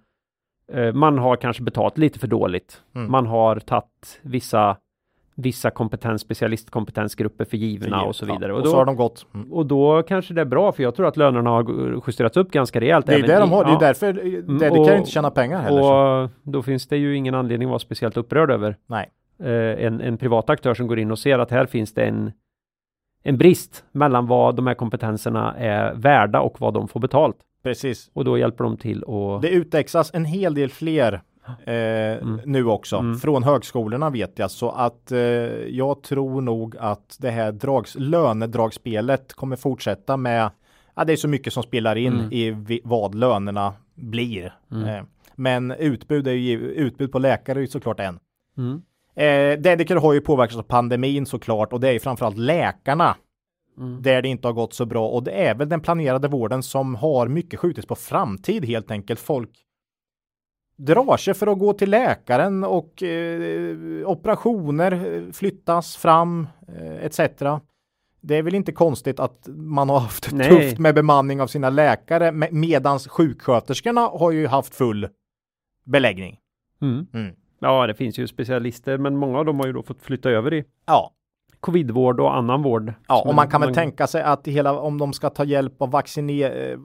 Eh, Man har kanske betalt lite för dåligt. Mm. Man har tagit vissa vissa kompetens, specialistkompetensgrupper för givorna och så vidare. Ja, och, och då, så har de gått. Mm. och då kanske det är bra, för jag tror att lönerna har justerats upp ganska rejält. Det är det de har, det är ja. därför det, det och- kan ju inte tjäna pengar heller. Och då finns det ju ingen anledning att vara speciellt upprörd över. Nej. Eh, en, en privat aktör som går in och ser att här finns det en, en brist mellan vad de här kompetenserna är värda och vad de får betalt. Precis. Och då hjälper de till och Det utexas en hel del fler eh, nu också. Mm. Från högskolorna vet jag. Så att eh, jag tror nog att det här drags, lönedragspelet kommer fortsätta med Ja, det är så mycket som spelar in Mm. i vad lönerna blir. Mm. Eh, men utbud, är ju, utbud på läkare är ju såklart en. Eh, Dediker har ju påverkats av pandemin såklart och det är ju framförallt läkarna Mm. där det inte har gått så bra och det är väl den planerade vården som har mycket skjutits på framtid helt enkelt. Folk drar sig för att gå till läkaren och eh, operationer eh, flyttas fram eh, etc. Det är väl inte konstigt att man har haft Nej. tufft med bemanning av sina läkare me- medans sjuksköterskorna har ju haft full beläggning. Mm. Mm. Ja, det finns ju specialister, men många av dem har ju då fått flytta över i Ja, covidvård och annan vård. Ja, och man kan väl man- tänka sig att hela, om de ska ta hjälp av vacciner, eh,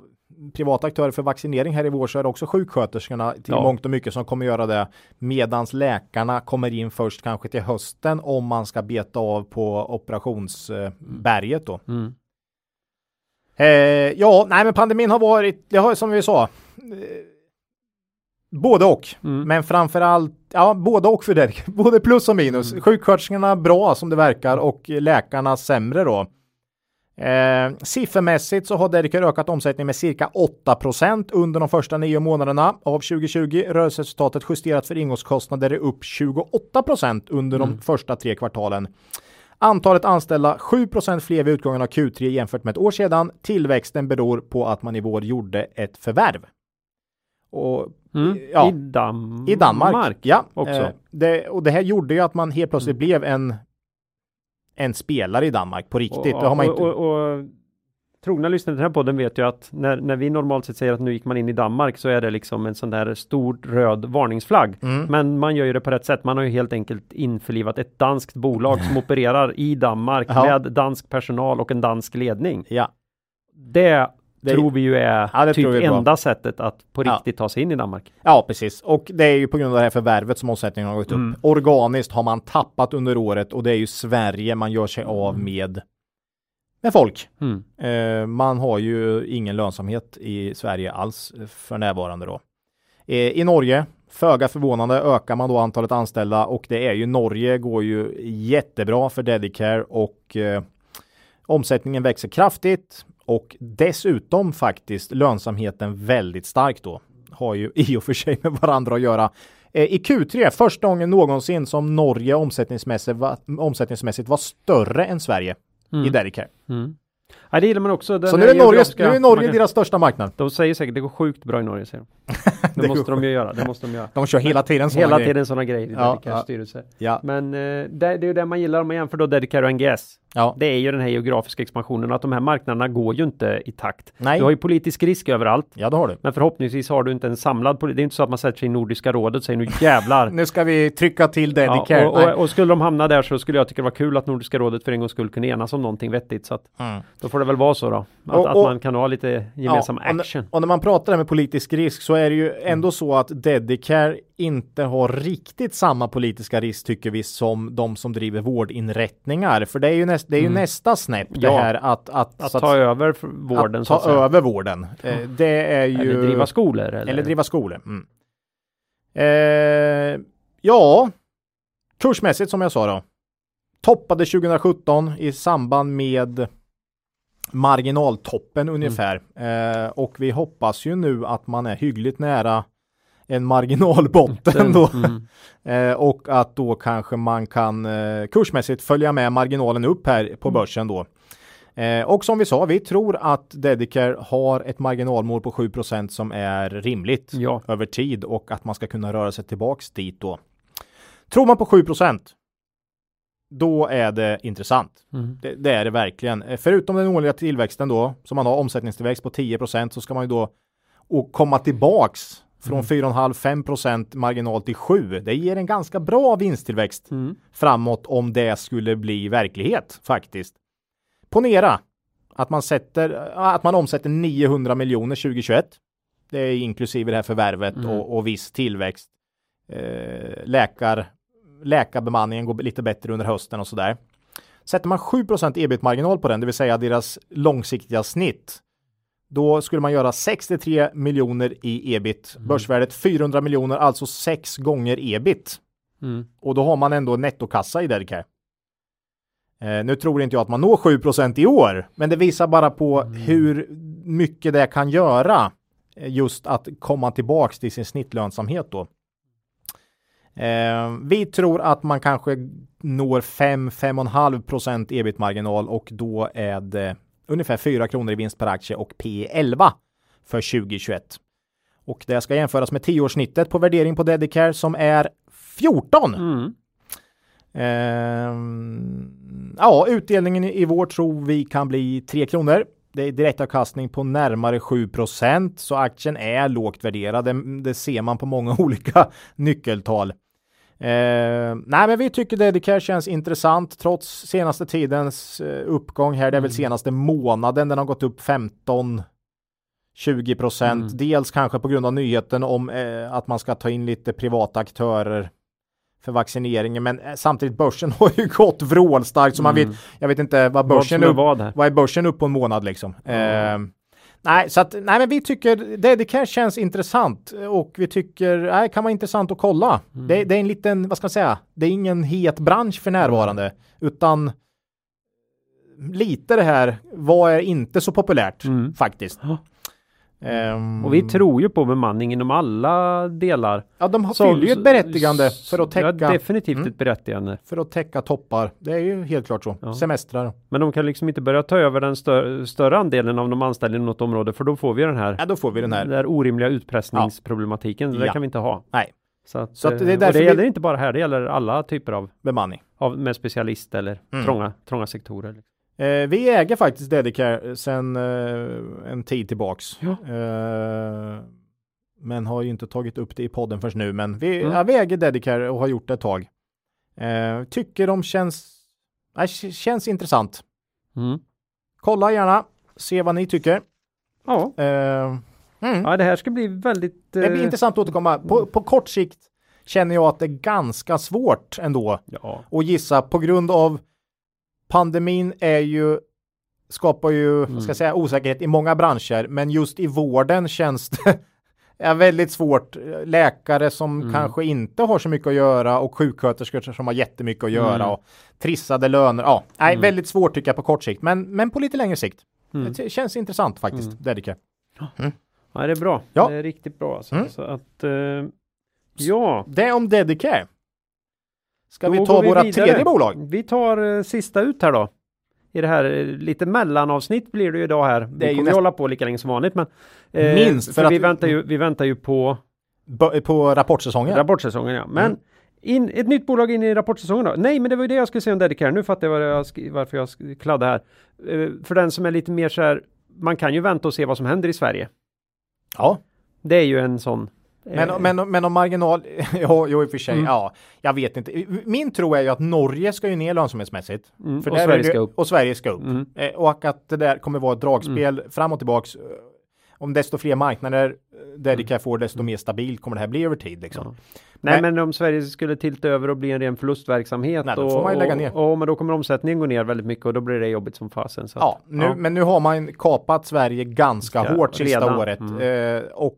privata aktörer för vaccinering här i vår så är det också sjuksköterskorna till Ja. mångt och mycket som kommer göra det. Medans läkarna kommer in först kanske till hösten om man ska beta av på operationsberget då. Mm. Eh, ja, nej men pandemin har varit, det har som vi sa, eh, både och. Mm. Men framförallt, ja både och för det. Både plus och minus. Mm. Sjuksköterskorna bra som det verkar och läkarna sämre då. Eh, siffermässigt så har Dedicare ökat omsättningen med cirka 8% under de första nio månaderna av 2020. Rörelseresultatet justerat för ingångskostnader är upp 28% under de Mm. första tre kvartalen. Antalet anställda 7% fler vid utgången av Q3 jämfört med ett år sedan. Tillväxten beror på att man i vår gjorde ett förvärv. Och Mm. Ja. I, Dam i Danmark. ja, också. Eh, det, och det här gjorde ju att man helt plötsligt blev en en spelare i Danmark på riktigt. Och, det har man och, inte. och, och, trogna lyssnare till den här podden vet ju att när, när vi normalt sett säger att nu gick man in i Danmark så är det liksom en sån där stor röd varningsflagg. Mm. Men man gör ju det på rätt sätt. Man har ju helt enkelt införlivat ett danskt bolag som opererar i Danmark Ja. med dansk personal och en dansk ledning. Ja, Det, Det- tror vi ju är Ja, typ enda sättet att på Ja. riktigt ta sig in i Danmark. ja, precis. Och det är ju på grund av det här förvärvet som omsättningen har gått Mm. upp. Organiskt har man tappat under året och det är ju Sverige man gör sig av Mm. med med folk. Mm. Eh, man har ju ingen lönsamhet i Sverige alls för närvarande då. Eh, I Norge, föga förvånande, ökar man då antalet anställda och det är ju Norge går ju jättebra för Dedicare och eh, omsättningen växer kraftigt och dessutom faktiskt lönsamheten väldigt starkt då. Har ju i och för sig med varandra att göra. Eh, I Q3, första gången någonsin som Norge omsättningsmässigt var, omsättningsmässigt var större än Sverige i Mm. Dedicare. Mm. Ja, det gillar man också. Den Så nu är, Norge, nu är Norge kan- deras största marknad. De säger säkert det går sjukt bra i Norge säger de. Det, Det måste de ju göra. Det måste de göra. De kör hela tiden sådana Hela grejer. tiden sådana grejer i Ja, ja. styrelse. Ja, Men eh, det, är ju det man gillar om man jämför då Dedicare och NGS. ja. Det är ju den här geografiska expansionen att de här marknaderna går ju inte i takt. Nej. Du har ju politisk risk överallt. ja, det har du. Men förhoppningsvis har du inte en samlad politik. Det är inte så att man sätter sig i Nordiska rådet och säger nu jävlar. Nu ska vi trycka till Ja, Dedicare. och, och, och skulle de hamna där så skulle jag tycka det var kul att Nordiska rådet för en gång skulle kunna enas om någonting vettigt. Så att Mm. då får det väl vara så då. Att, Och- att och- man kan ha lite gemensam Ja, action. och när man pratar med politisk risk så är det ju ändå så att Dedicare inte har riktigt samma politiska risk tycker vi som de som driver vårdinrättningar. För det är ju, näst, det är ju Mm. nästa snäpp det Ja. här att, att, Att så ta över vården att så ta att säga. över vården. Eh, det är ju... Eller driva skolor. Eller, Eller driva skolor. Mm. Eh, ja, kursmässigt som jag sa då. Toppade 2017 i samband med marginaltoppen ungefär. Eh, och vi hoppas ju nu att man är hyggligt nära en marginalbotten då. Mm. Eh, och att då kanske man kan eh, kursmässigt följa med marginalen upp här på Mm. börsen då. Eh, och som vi sa, vi tror att Dedicare har ett marginalmål på 7% som är rimligt Ja. över tid och att man ska kunna röra sig tillbaks dit då. Tror man på 7 då är det intressant. Mm. Det, det är det verkligen. Eh, Förutom den årliga tillväxten då, som man har omsättningstillväxt på 10% så ska man ju då och komma tillbaks Från 4,5-5% marginal till 7. Det ger en ganska bra vinsttillväxt Mm. framåt om det skulle bli verklighet faktiskt. Ponera att man, sätter, att man omsätter 900 miljoner 2021. Det är inklusive det här förvärvet Mm. och, och viss tillväxt. Eh, läkar, läkarbemanningen går lite bättre under hösten och sådär. Sätter man 7% ebit-marginal på den, det vill säga deras långsiktiga snitt, då skulle man göra 63 miljoner i ebit. Mm. Börsvärdet 400 miljoner, alltså sex gånger ebit. Mm. Och då har man ändå nettokassa i Dedicare. Eh, nu tror inte jag att man når 7% i år, men det visar bara på hur mycket det kan göra eh, just att komma tillbaks till sin snittlönsamhet då. Eh, vi tror att man kanske når 5-5,5% ebit-marginal och då är det ungefär 4 kronor i vinst per aktie och P 11 för 2021. Och det ska jämföras med 10-årssnittet på värdering på Dedicare som är 14. Mm. Ehm, ja, utdelningen i i vår tror vi kan bli 3 kronor. Det är direktavkastning på närmare 7% så aktien är lågt värderad. Det, det ser man på många olika nyckeltal. Ehm, nej, men vi tycker Dedicare känns intressant trots senaste tidens eh, uppgång här. Det är väl senaste månaden den har gått upp 15 20 procent. Mm. Dels kanske på grund av nyheten om eh, att man ska ta in lite privata aktörer för vaccineringen. Men eh, samtidigt börsen har ju gått vrålstarkt så man Mm. vet, jag vet inte vad Vad börsen är upp, vad vad är börsen upp på en månad liksom. Eh, nej, så att nej, men vi tycker Dedicare känns intressant och vi tycker nej, kan vara intressant att kolla. Mm. Det, det är en liten, vad ska man säga, det är ingen het bransch för närvarande utan lite det här, vad är inte så populärt Mm. faktiskt. Ja. Ehm, Och vi tror ju på bemanning inom alla delar. Ja, de fyller ju ett berättigande för att Ja, täcka, definitivt Mm. ett berättigande. för att täcka toppar. Det är ju helt klart så. Ja. Semestrar. Men de kan liksom inte börja ta över den stö större andelen av de anställda i något område för då får vi den här, Ja, då får vi den här. den här orimliga utpressningsproblematiken. Det Ja. kan vi inte ha. Nej, Så, att, Så att det är eh, därför det vi- gäller inte bara här, det gäller alla typer av, bemanning. av med specialist eller Mm. trånga, trånga sektorer. Eh, vi äger faktiskt Dedicare sedan eh, en tid tillbaks. Ja. Eh, men har ju inte tagit upp det i podden först nu. Men vi, Mm. ja, vi äger Dedicare och har gjort det ett tag. Eh, tycker de känns, nej, känns intressant. Mm. Kolla gärna, se vad ni tycker. Ja. Eh, mm. ja, det här ska bli väldigt... Det blir eh, intressant att återkomma. På, på kort sikt känner jag att det är ganska svårt ändå Ja. att gissa på grund av pandemin är ju skapar ju, vad ska säga, osäkerhet i många branscher, men just i vården känns det är väldigt svårt. Läkare som kanske inte har så mycket att göra och sjuksköterskor som har jättemycket att göra Mm. och trissade löner. Ja, nej, väldigt svårt tycker jag på kort sikt, men, men på lite längre sikt. Mm. Det känns intressant faktiskt, Dedicare. ja, det är bra. Ja. Det är riktigt bra. Alltså. Mm. Så att, eh, ja. Det om Dedicare. Ska Då vi ta vi våra vidare. tredje bolag? Vi tar eh, sista ut här då. I det här eh, lite mellanavsnitt blir det ju idag här. är Vi kommer näst- hålla på lika länge som vanligt men eh, Minst, för för vi väntar ju, vi väntar ju på B- på rapportsäsongen? rapportsäsongen ja. Men Mm. in, ett nytt bolag in i rapportsäsongen då? Nej, men det var ju det jag skulle säga om Dedicare. Nu fattar jag, jag varför jag kladdade här. Eh, för den som är lite mer så här, man kan ju vänta och se vad som händer i Sverige. Ja, Det är ju en sån. Eh, men, men, men om marginal, ja, jo i och för sig, Mm. ja, jag vet inte. Min tro är ju att Norge ska ju ner lönsamhetsmässigt. mm, För och där Sverige det- ska upp. Och Sverige ska upp. Mm. Eh, och att det där kommer vara ett dragspel fram och tillbaks. Eh, Om desto fler marknader eh, Dedicare får, desto mer stabilt kommer det här bli över tid. Liksom. Mm. Ja. Nej, Men- men om Sverige skulle tilta över och bli en ren förlustverksamhet. Nej, då och, får man ju lägga och- ner. Och, men då kommer omsättningen gå ner väldigt mycket och då blir det jobbigt som fasen. Så att- Ja, nu, men nu har man kapat Sverige ganska Ja, hårt sista redan. året. Mm. Eh, och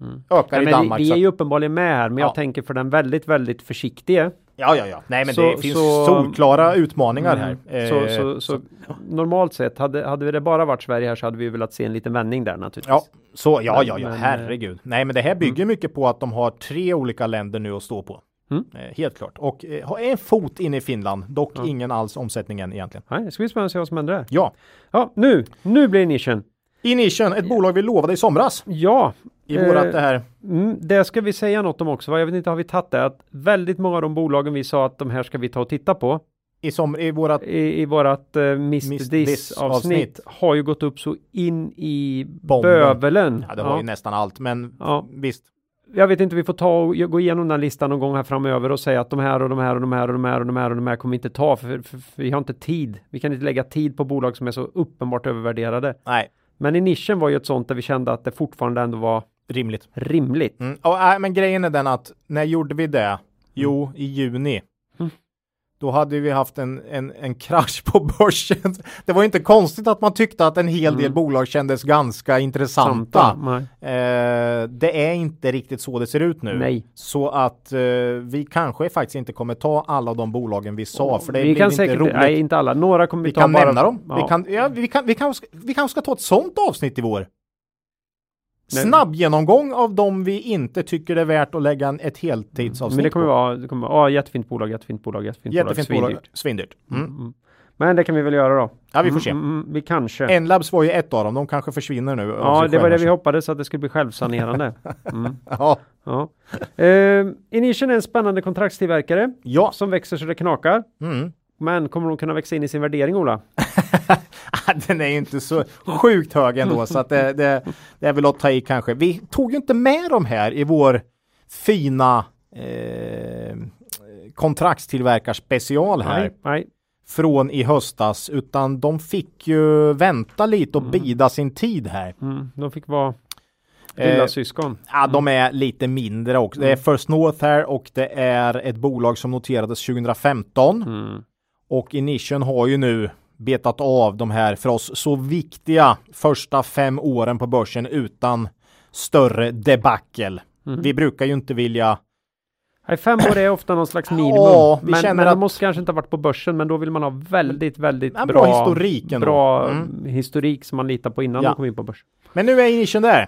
Mm. ökar Ja, i Danmark. vi, vi så är ju uppenbarligen med här, men Ja. jag tänker för den väldigt, väldigt försiktige. Ja, ja, ja. Nej, men Så- det finns så- solklara utmaningar Mm. här. så, Eh, så, så, normalt sett, hade, hade det bara varit Sverige här så hade vi velat se en liten vändning där naturligtvis. Ja, så ja, Men- ja, ja, men, herregud. Nej, men det här bygger mycket på att de har tre olika länder nu att stå på. Mm. Eh, helt klart. Och eh, har en fot in i Finland, dock ingen alls omsättningen egentligen. Nej, det ska bli spännande att se vad som händer där. Ja, Ja, nu, nu blir det nischen. i nischen, ett bolag vi lovade i somras Ja, i Eh, vårat det här. Mm, det ska vi säga något om också. va? Jag vet inte, har vi tagit det? Att väldigt många av de bolagen vi sa att de här ska vi ta och titta på. I, som, i vårat i, i vårat uh, Mist Mist This This avsnitt har ju gått upp så in i Bomben. bövelen. Ja, det var ju nästan allt, men Ja. visst. Jag vet inte, vi får ta och gå igenom den listan någon gång här framöver och säga att de här och de här och de här och de här och de här och de här kommer vi inte ta för, för, för vi har inte tid. Vi kan inte lägga tid på bolag som är så uppenbart övervärderade. Nej, Men i nischen var ju ett sånt där vi kände att det fortfarande ändå var rimligt. rimligt. Mm. Och, äh, men grejen är den att när gjorde vi det? Jo, i juni. Mm. Då hade vi haft en, en, en krasch på börsen. Det var inte konstigt att man tyckte att en hel del Mm. bolag kändes ganska intressanta. Nej. Eh, det är inte riktigt så det ser ut nu. Nej. Så att eh, vi kanske faktiskt inte kommer ta alla de bolagen vi sa, för det vi kan inte säkert, roligt. nej inte alla, några kommer vi, vi ta kan bara. nämna dem. Ja. Vi, kan, ja, vi, kan, vi, kan, vi kanske ska ta ett sånt avsnitt i vår. Snabb genomgång av de vi inte tycker det är värt att lägga en, ett heltidsavsnitt Men det kommer på. vara, det kommer vara, jättefint bolag, jättefint bolag, jättefint, Jättefint bolag, svindyrt. Svindyrt. Mm. Mm. Men det kan vi väl göra då. Ja, vi får se. Mm, mm, mm, vi kanske. Enlabs var ju ett av dem. De kanske försvinner nu. ja, det var det vi hoppades att det skulle bli självsanerande. Mm. Ja. Ja. Eh, Inition är en spännande kontraktstillverkare ja. som växer så det knakar. Mm. Men kommer de kunna växa in i sin värdering, Ola? Den är ju inte så sjukt hög ändå, så att det, det, det är väl att ta i kanske. Vi tog ju inte med dem här i vår fina eh, kontraktstillverkarspecial här Nej, nej. från i höstas, utan de fick ju vänta lite och bida sin tid här. Mm, de fick vara lilla Eh, syskon. Ja, de är lite mindre också. Det är First North här och det är ett bolag som noterades 2015 Mm. Och Inition har ju nu betat av de här för oss så viktiga första fem åren på börsen utan större debacle. Mm. Vi brukar ju inte vilja Nej, fem år är ofta någon slags minimum. Ja, men men att- måste kanske inte ha varit på börsen, men då vill man ha väldigt, väldigt bra, bra historik ändå. bra Mm. historik som man litar på innan Ja. de kom in på börsen. Men nu är Inition där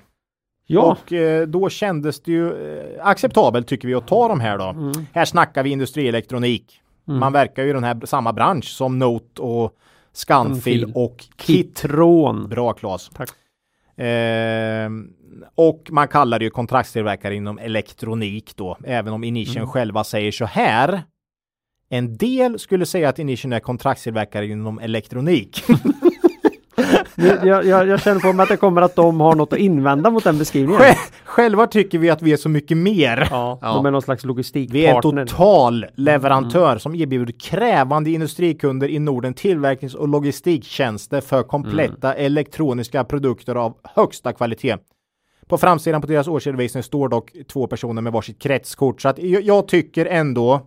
Ja, och eh, då kändes det ju eh, acceptabelt tycker vi att ta de här då. Mm. Här snackar vi industrielektronik. Man verkar ju i den här samma bransch som Note och Scanfil och Kit. Kitron. Bra Claes. Ehm, och man kallar det ju kontraktstillverkare inom elektronik då, även om Inition Mm. själva säger så här. En del skulle säga att Inition är kontraktstillverkare inom elektronik. Jag, jag, jag, känner på mig att det kommer att de har något att invända mot den beskrivningen. Sj- Själva tycker vi att vi är så mycket mer. Ja, Ja. de är någon slags Vi är en logistikpartner. total leverantör som erbjuder krävande industrikunder i Norden tillverknings och logistiktjänster för kompletta elektroniska produkter av högsta kvalitet. På framsidan på deras årsredovisning står dock två personer med varsitt kretskort. Så att jag, jag tycker ändå,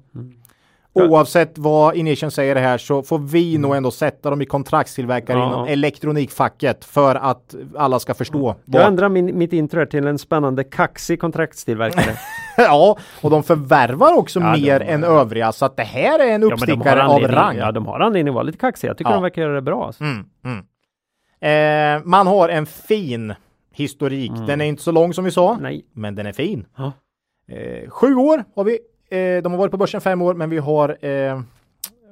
oavsett vad Inition säger här, så får vi nog ändå sätta dem i kontraktstillverkare Ja. inom elektronikfacket för att alla ska förstå. Jag vad- ändrar min, mitt intro här till en spännande kaxig kontraktstillverkare. ja, och de förvärvar också Ja, mer de- än övriga, så att det här är en Ja, uppstickare av anledning- rang. Ja, de har anledning att vara lite kaxiga. Jag tycker Ja. de verkar göra det bra. Alltså. Mm, mm. Eh, man har en fin historik. Den är inte så lång som vi sa, Mm. Nej. men den är fin. Ja. Eh, sju år har vi. Eh, de har varit på börsen fem år, men vi har eh,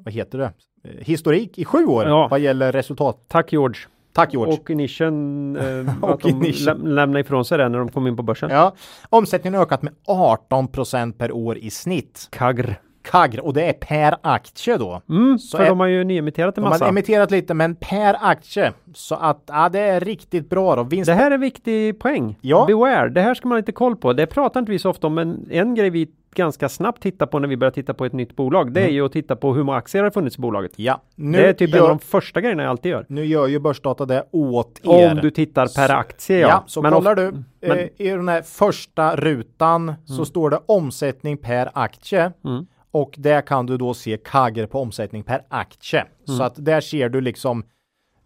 vad heter det? Eh, historik i sju år Ja. vad gäller resultat. Tack George. Tack George. Och Inition, eh, Och att de läm- lämnar ifrån sig det när de kom in på börsen. Ja, omsättningen har ökat med 18 procent per år i snitt. Kagr. Kagr, och det är per aktie då. Mm, Så för är- de har ju nyemitterat en De massa. har emitterat lite, men per aktie. Så att ja, det är riktigt bra då. Vinst Det här är en viktig poäng. Ja. Beware, det här ska man lite koll på. Det pratar inte vi så ofta om, men en grej vi ganska snabbt tittar på när vi börjar titta på ett nytt bolag, det är ju att titta på hur många aktier har funnits i bolaget. Ja, nu det är typ en gör, av de första grejerna jag alltid gör. nu gör ju Börsdata det åt er. Om du tittar per Så- aktie ja. Ja, så Men kollar du men- eh, i den här första rutan så står det omsättning per aktie. Mm. Och där kan du då se kagger på omsättning per aktie. Mm. Så att där ser du liksom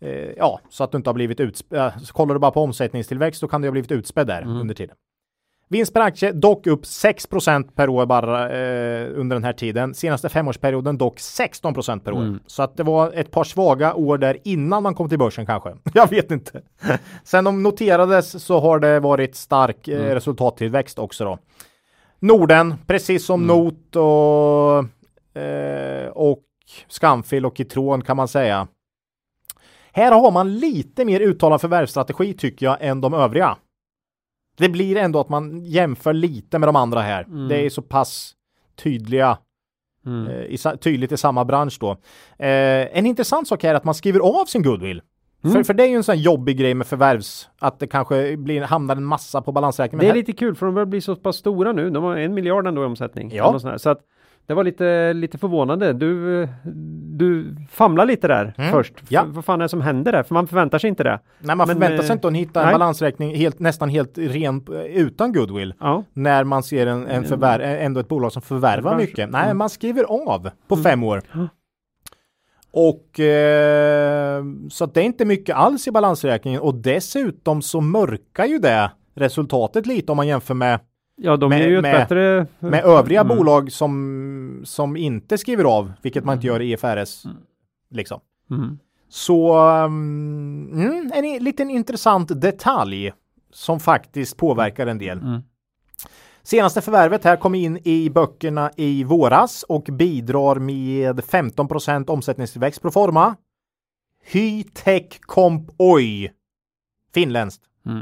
eh, ja, så att du inte har blivit utspädd. Så kollar du bara på omsättningstillväxt så kan du ha blivit utspädd där Mm. under tiden. Vinst per aktie dock upp 6% per år bara eh, under den här tiden. Senaste femårsperioden dock 16% per år. Mm. Så att det var ett par svaga år där innan man kom till börsen kanske. Jag vet inte. Sen de noterades så har det varit stark eh, Mm. resultattillväxt också då. Norden, precis som Mm. Not och, eh, och Scanfil och Kitron kan man säga. Här har man lite mer uttalad förvärvsstrategi tycker jag än de övriga. Det blir ändå att man jämför lite med de andra här. Mm. Det är så pass tydliga Mm. Eh, i, tydligt i samma bransch då. Eh, en intressant sak är att man skriver av sin goodwill. För, Mm. för det är ju en sån jobbig grej med förvärvs, att det kanske blir, hamnar en massa på balansräkningen. Det är här- lite kul för de börjar bli så pass stora nu. De har en miljard ändå i omsättning. Ja. Så att det var lite, lite förvånande. Du, eh, du famlar lite där Mm. först. Ja. F- vad fan är det som händer där? För man förväntar sig inte det. Nej, man Men, förväntar eh, sig inte att hitta en nej. balansräkning helt, nästan helt ren eh, utan goodwill. Ja. När man ser en, en förvär, eh, ändå ett bolag som förvärvar mycket. Nej, mm. man skriver av på fem år. Och eh, så det är inte mycket alls i balansräkningen och dessutom så mörkar ju det resultatet lite om man jämför med, Ja, de Med- är ju ett med- bättre... med övriga Mm. bolag som, som inte skriver av, vilket man inte gör i IFRS. Liksom. Mm. Så um, mm, en liten intressant detalj som faktiskt påverkar en del. Senaste förvärvet här kom in i böckerna i våras och bidrar med 15 omsättningstillväxt pro forma. Hytech Comp Oy. Finländskt. Mm.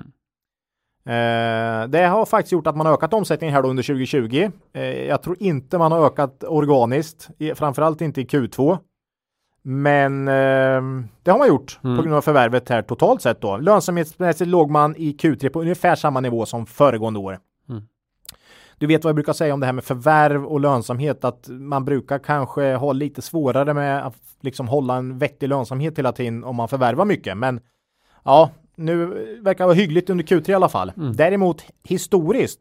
Eh, det har faktiskt gjort att man ökat omsättningen här under 2020. Eh, jag tror inte man har ökat organiskt, framförallt inte i Q2. Men eh, det har man gjort Mm. på grund av förvärvet här totalt sett då. Lönsamhetsmässigt låg man i Q3 på ungefär samma nivå som föregående år. Mm. Du vet vad jag brukar säga om det här med förvärv och lönsamhet, att man brukar kanske ha lite svårare med att liksom hålla en vettig lönsamhet hela tiden om man förvärvar mycket. Men ja, nu verkar det vara hyggligt under Q3 i alla fall. Mm. Däremot historiskt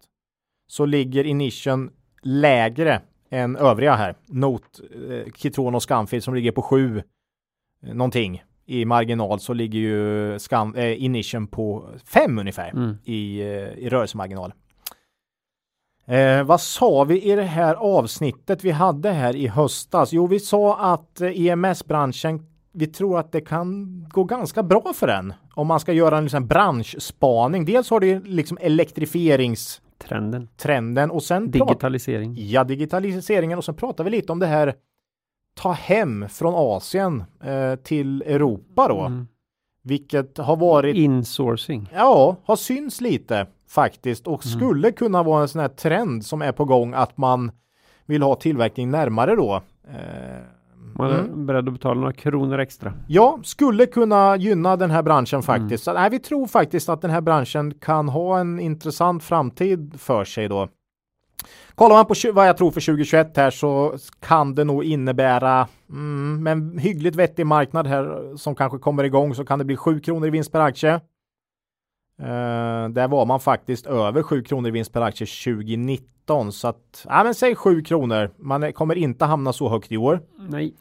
så ligger Inition lägre än övriga här. Note, eh, Kitron och Scanfil som ligger på 7 eh, någonting i marginal så ligger ju Scan, eh, Inition på 5 ungefär Mm. i, eh, i rörelsemarginal. Eh, vad sa vi i det här avsnittet vi hade här i höstas? Jo, vi sa att eh, EMS-branschen, vi tror att det kan gå ganska bra för den om man ska göra en liksom, branschspaning. Dels har det liksom elektrifieringstrenden Trenden. och sen Digitalisering. Ja, digitaliseringen och så pratar vi lite om det här ta hem från Asien eh, till Europa då, Mm. Vilket har varit Insourcing. Ja, har syns lite faktiskt och Mm. skulle kunna vara en sån här trend som är på gång att man vill ha tillverkning närmare då. Eh, Man är mm. beredd att betala några kronor extra. Ja, skulle kunna gynna den här branschen Mm. faktiskt. Så, nej, vi tror faktiskt att den här branschen kan ha en intressant framtid för sig då. Kollar man på vad jag tror för 2021 här så kan det nog innebära mm, en hyggligt vettig marknad här som kanske kommer igång så kan det bli 7 kronor i vinst per aktie. Eh, där var man faktiskt över 7 kronor i vinst per aktie 2019 så att, ja men säg 7 kronor. Man kommer inte hamna så högt i år. Nej.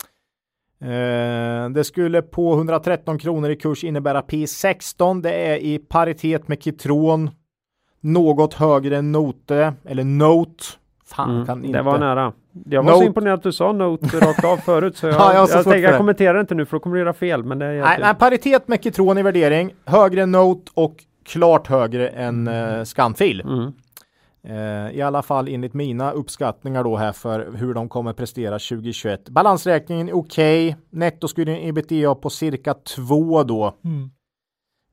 Eh, det skulle på 113 kronor i kurs innebära P16. Det är i paritet med Kitron. Något högre än Note eller Note. Fan, kan Mm. inte. Det var nära. Jag var Note. så imponerad att du sa Note rakt av förut så jag, Ja, jag har jag, tänker jag kommenterar inte nu för då kommer du göra fel men det är Nej, nej, paritet med Kitron i värdering. Högre än Note och klart högre än eh, Scanfil. Mm. Eh, I alla fall enligt mina uppskattningar då här för hur de kommer prestera 2021. Balansräkningen är okej. Nettoskulden ebitda på cirka 2 då.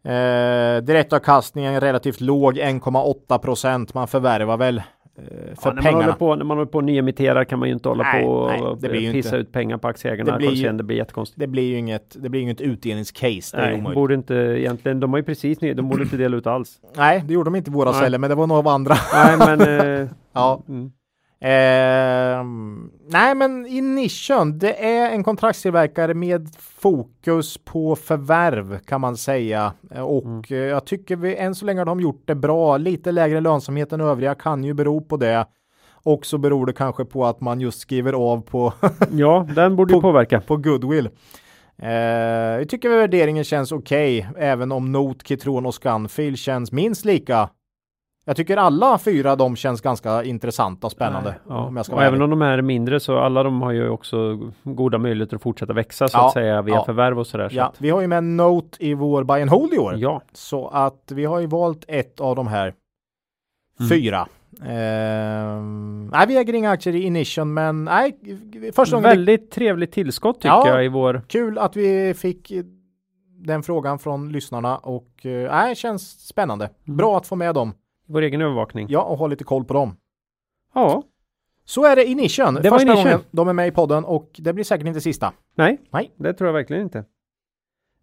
Eh, direktavkastningen är relativt låg 1,8 procent. Man förvärvar väl eh, för Ja, när, man pengarna. håller på, när man håller på och nyemitterar kan man ju inte hålla Nej, på och nej, pissa ut pengar på aktieägarna. Det blir ju- Det, blir jättekonstigt. Det blir ju inget, det blir inget utdelningscase. Det Nej, borde inte egentligen, de har ju precis ny, de borde inte dela ut alls. Nej, det gjorde de inte i våra Nej. celler, men det var några av andra. Nej men, eh, ja. mm. Ehm, nej, men i nischen, det är en kontraktstillverkare med fokus på förvärv kan man säga. Eh, Och Mm. eh, jag tycker vi än så länge har de gjort det bra. Lite lägre lönsamhet än övriga kan ju bero på det. Och så beror det kanske på att man just skriver av på, ja, den borde På- påverka. på goodwill. Eh, jag tycker värderingen känns okej, även om Note, Kitron och Scanfil känns minst lika. Jag tycker alla fyra de känns ganska intressanta och spännande. Ja. Om och även om de är mindre så alla de har ju också goda möjligheter att fortsätta växa så Ja, att säga via ja. förvärv och sådär. Så Ja, att, vi har ju med Note i vår buy and hold i år. ja. Så att vi har ju valt ett av de här Mm. fyra. Ehm, nej, vi äger inga aktier i Inition, men nej, första gången Väldigt trevligt tillskott tycker Ja. jag i vår kul att vi fick den frågan från lyssnarna och eh, nej, känns spännande. Mm. Bra att få med dem. Vår egen övervakning. Ja, och ha lite koll på dem. Ja, Så är det i nischen. Det Första i nischen. gången de är med i podden och det blir säkert inte sista. Nej, Nej. det tror jag verkligen inte.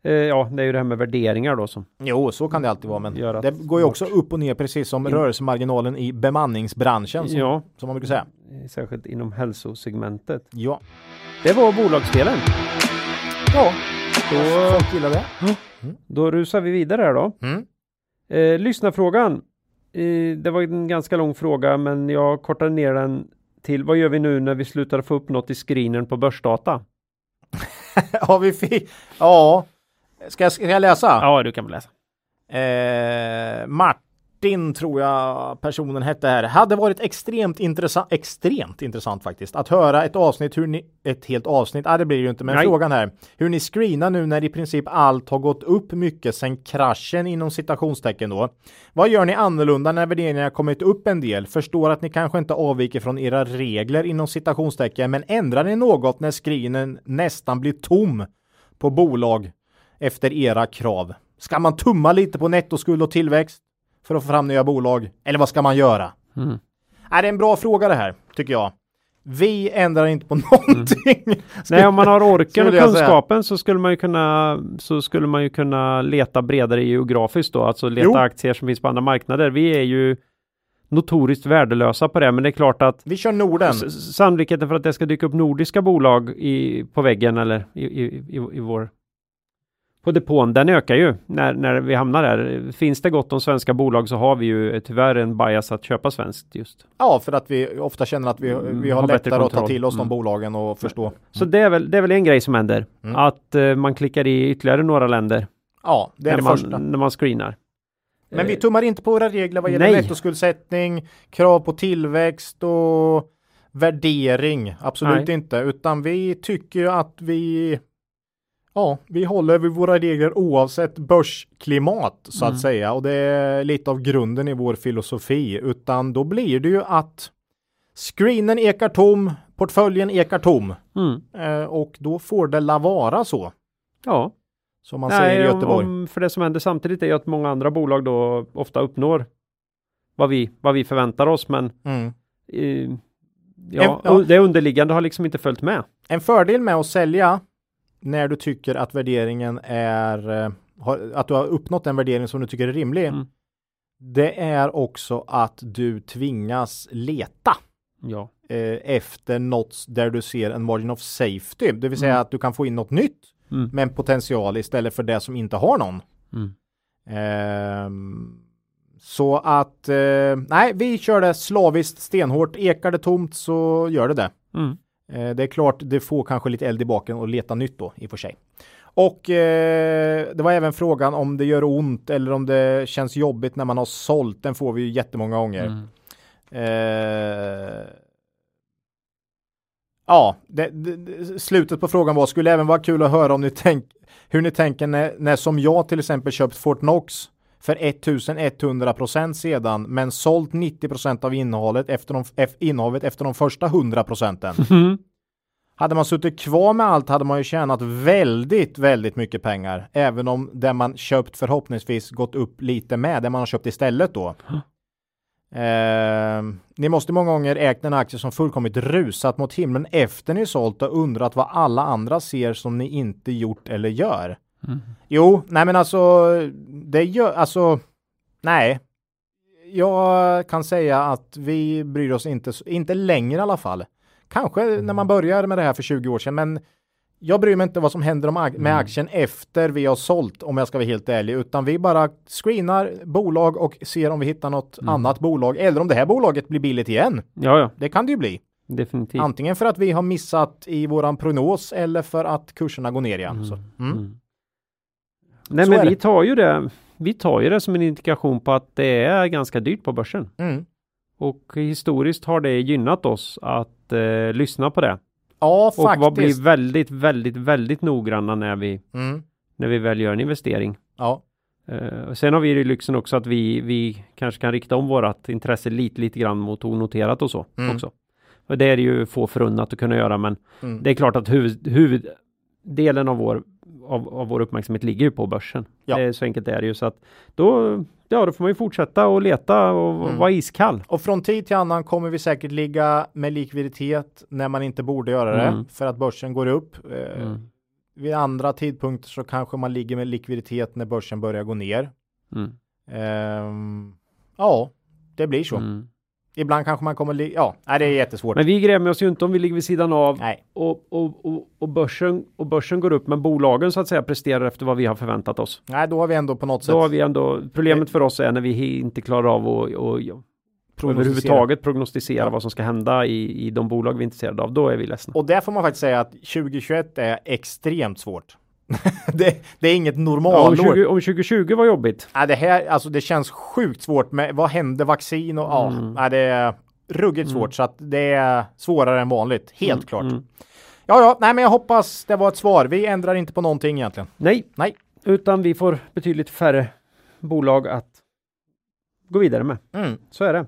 Eh, ja, det är ju det här med värderingar då som Jo, så kan det alltid vara, men Gör att det går ju också upp och ner precis som rörelsemarginalen i bemanningsbranschen som, Ja, som man brukar säga. eh, särskilt inom hälsosegmentet. Ja, Det var bolagsdelen. ja. Då, folk gillar det. då rusar vi vidare här då. Mm. Eh, lyssnarfrågan. Det var en ganska lång fråga, men jag kortade ner den till vad gör vi nu när vi slutar få upp något i screenen på börsdata? ja, vi fick, ja. Ska jag, ska jag läsa? Ja, du kan väl läsa. Eh, Martin tror jag personen hette här. Hade varit extremt intressant, extremt intressant faktiskt, att höra ett avsnitt hur ni, ett helt avsnitt, ah, det blir ju inte, men Nej. frågan här, hur ni screenar nu när i princip allt har gått upp mycket sedan kraschen inom citationstecken då. Vad gör ni annorlunda när värderingarna kommit upp en del? Förstår att ni kanske inte avviker från era regler inom citationstecken, men ändrar ni något när screenen nästan blir tom på bolag efter era krav? Ska man tumma lite på nettoskuld och tillväxt för att få fram nya bolag? Eller vad ska man göra? Mm. Är det en bra fråga det här, tycker jag. Vi ändrar inte på någonting. Nej, om man har orken och kunskapen så skulle man ju kunna så skulle man ju kunna leta bredare geografiskt då, alltså leta Jo. aktier som finns på andra marknader. Vi är ju notoriskt värdelösa på det, men det är klart att Vi kör Norden. sannolikheten för att det ska dyka upp nordiska bolag i, på väggen eller i, i, i, i vår på depån, den ökar ju när, när vi hamnar där. Finns det gott om svenska bolag så har vi ju tyvärr en bias att köpa svenskt just. Ja, för att vi ofta känner att vi, Mm, vi har, har lättare att ta till oss de Mm. bolagen och förstå. Så det är väl, det är väl en grej som händer. Mm. Att eh, man klickar i ytterligare några länder Ja, det är när, det man, första. när man screenar. Men vi Eh, tummar inte på våra regler vad gäller nettoskuldsättning, krav på tillväxt och värdering. Absolut Nej. inte, utan vi tycker att vi Ja, vi håller vid våra regler oavsett börsklimat så Mm. att säga och det är lite av grunden i vår filosofi utan då blir det ju att screenen ekar tom, portföljen ekar tom mm, eh, och då får det la vara så ja, som man säger i Göteborg. om, för det som händer samtidigt är ju att många andra bolag då ofta uppnår vad vi, vad vi förväntar oss, men Mm. eh, En- ja, ja. det underliggande har liksom inte följt med. En fördel med att sälja när du tycker att värderingen är eh, att du har uppnått den värdering som du tycker är rimlig. Mm. Det är också att du tvingas leta Ja, eh, efter något där du ser en margin of safety, det vill säga Mm. att du kan få in något nytt Mm. med en potential istället för det som inte har någon. mm. Ehm, så att eh, nej, vi kör det slaviskt stenhårt. Ekar det tomt så gör det det. Mm. Eh, Det är klart, det får kanske lite eld i baken och leta nytt då i och för sig. Och eh, det var även frågan om det gör ont eller om det känns jobbigt när man har sålt. Den får vi ju jättemånga gånger. Mm. Eh, ja, det, det, det- slutet på frågan var, skulle även vara kul att höra om ni tänk, hur ni tänker när, när som jag till exempel köpt Fortnox för 1100 procent sedan, men sålt 90 procent av innehållet efter de, innehavet efter de första 100 procenten. Mm. Hade man suttit kvar med allt hade man ju tjänat väldigt, väldigt mycket pengar. Även om det man köpt förhoppningsvis gått upp lite med det man har köpt istället då. Eh, ni måste många gånger ägt en aktie som fullkomligt rusat mot himlen efter ni sålt och undrat vad alla andra ser som ni inte gjort eller gör. Mm. Jo, nej men alltså, det gör, alltså, nej. Jag kan säga att vi bryr oss inte, inte längre i alla fall. Kanske när man börjar med det här för 20 år sedan, men jag bryr mig inte vad som händer med Mm. aktien efter vi har sålt, om jag ska vara helt ärlig, utan vi bara screenar bolag och ser om vi hittar något Mm. annat bolag, eller om det här bolaget blir billigt igen. Ja, ja, Det kan det ju bli. definitivt. Antingen för att vi har missat i våran prognos eller för att kurserna går ner igen. Så, mm. Nej, Så men vi det. tar ju det. Vi tar ju det som en indikation på att det är ganska dyrt på börsen. Mm. Och historiskt har det gynnat oss att eh, lyssna på det. Ja, Och vad blir faktiskt. väldigt, väldigt, väldigt noggranna när vi, Mm. när vi väl gör en investering. Ja. Och sen har vi ju lyxen också att vi, vi kanske kan rikta om vårat intresse lite, lite grann mot onoterat och så Mm. också. Och det är ju få förunnat att kunna göra, men Mm. det är klart att huvud, huvuddelen av vår, av, av vår uppmärksamhet ligger ju på börsen. Ja. Det är så enkelt är det ju, så att då Ja, då får man ju fortsätta och leta och Mm. vara iskall. Och från tid till annan kommer vi säkert ligga med likviditet när man inte borde göra det Mm. för att börsen går upp. Eh, Mm. Vid andra tidpunkter så kanske man ligger med likviditet när börsen börjar gå ner. Mm. Ehm, ja, det blir så. Ibland kanske man kommer ja, nej, det är jättesvårt. Men vi grämer oss ju inte om vi ligger vid sidan av Nej, och, och, och, och, börsen, och börsen går upp men bolagen så att säga presterar efter vad vi har förväntat oss. nej, då har vi ändå på något sätt Så har vi ändå, problemet för oss är när vi inte klarar av att och, och, prognostiserat. överhuvudtaget prognostisera Ja. vad som ska hända i, i de bolag vi är intresserade av. Då är vi ledsna. Och där får man faktiskt säga att 2021 är extremt svårt. det, det är inget Ja, om, normalår. 20, om 2020 var jobbigt. Ja, det här, alltså det känns sjukt svårt med vad händer vaccin och ja, Mm. ja, det är ruggigt svårt så att det är svårare än vanligt. Helt Mm, klart. mm. Ja, ja, nej, men jag hoppas det var ett svar. Vi ändrar inte på någonting egentligen. Nej, Nej. utan vi får betydligt färre bolag att gå vidare med. Mm. Så är det.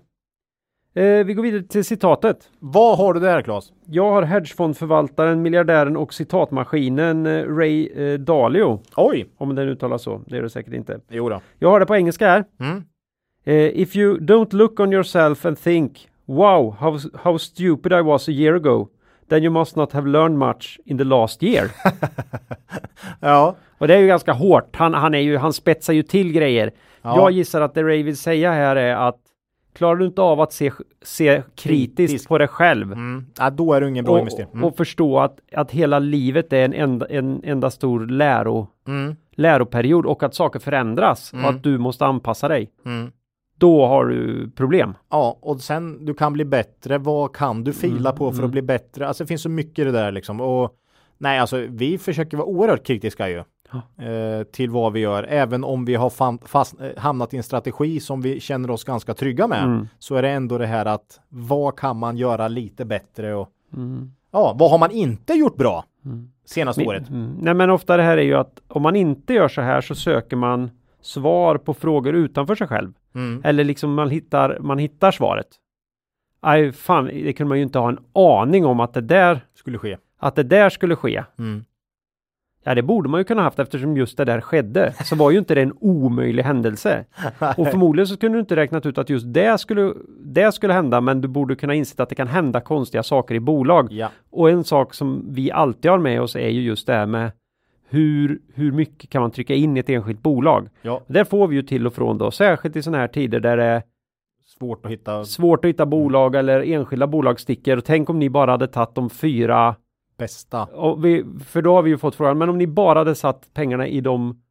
Eh, vi går vidare till citatet. Vad har du där Claes? Jag har hedgefondförvaltaren, miljardären och citatmaskinen eh, Ray eh, Dalio. Oj, Om den uttalas så, det är det säkert inte. jo då. Jag har det på engelska här. Mm. Eh, if you don't look on yourself and think Wow, how, how stupid I was a year ago. Then you must not have learned much in the last year. Ja, och det är ju ganska hårt. Han, han, är ju, han spetsar ju till grejer. Ja. Jag gissar att det Ray vill säga här är att klarar du inte av att se, se kritiskt Kritisk. på dig själv mm. ja, då är det ingen bra och, investering. Mm. och förstå att, att hela livet är en enda, en enda stor läro, Mm. läroperiod och att saker förändras Mm. och att du måste anpassa dig. Mm. Då har du problem. Ja, och sen du kan bli bättre. Vad kan du fila på för att bli bättre? Alltså det finns så mycket i det där liksom. Och nej, alltså vi försöker vara oerhört kritiska ju. Eh, till vad vi gör. Även om vi har fan, fast, eh, hamnat i en strategi som vi känner oss ganska trygga med. Mm. Så är det ändå det här att vad kan man göra lite bättre och Mm. ja, vad har man inte gjort bra Mm. senaste året? Mm. Nej men ofta det här är ju att om man inte gör så här så söker man svar på frågor utanför sig själv. Mm. Eller liksom man hittar, man hittar svaret. Aj, fan, det kunde man ju inte ha en aning om att det där, Skulle ske. att det där skulle ske. Mm. Ja, det borde man ju kunna haft eftersom just det där skedde. Så var ju inte det en omöjlig händelse. Och förmodligen så kunde du inte räknat ut att just det skulle, det skulle hända, men du borde kunna inse att det kan hända konstiga saker i bolag. Ja. Och en sak som vi alltid har med oss är ju just det här med hur, hur mycket kan man trycka in i ett enskilt bolag? ja, Där får vi ju till och från då, särskilt i sådana här tider där det är svårt att hitta svårt att hitta bolag eller enskilda bolag sticker. Och tänk om ni bara hade tagit de fyra, bästa. vi, för då har vi ju fått frågan, men om ni bara hade satt pengarna i de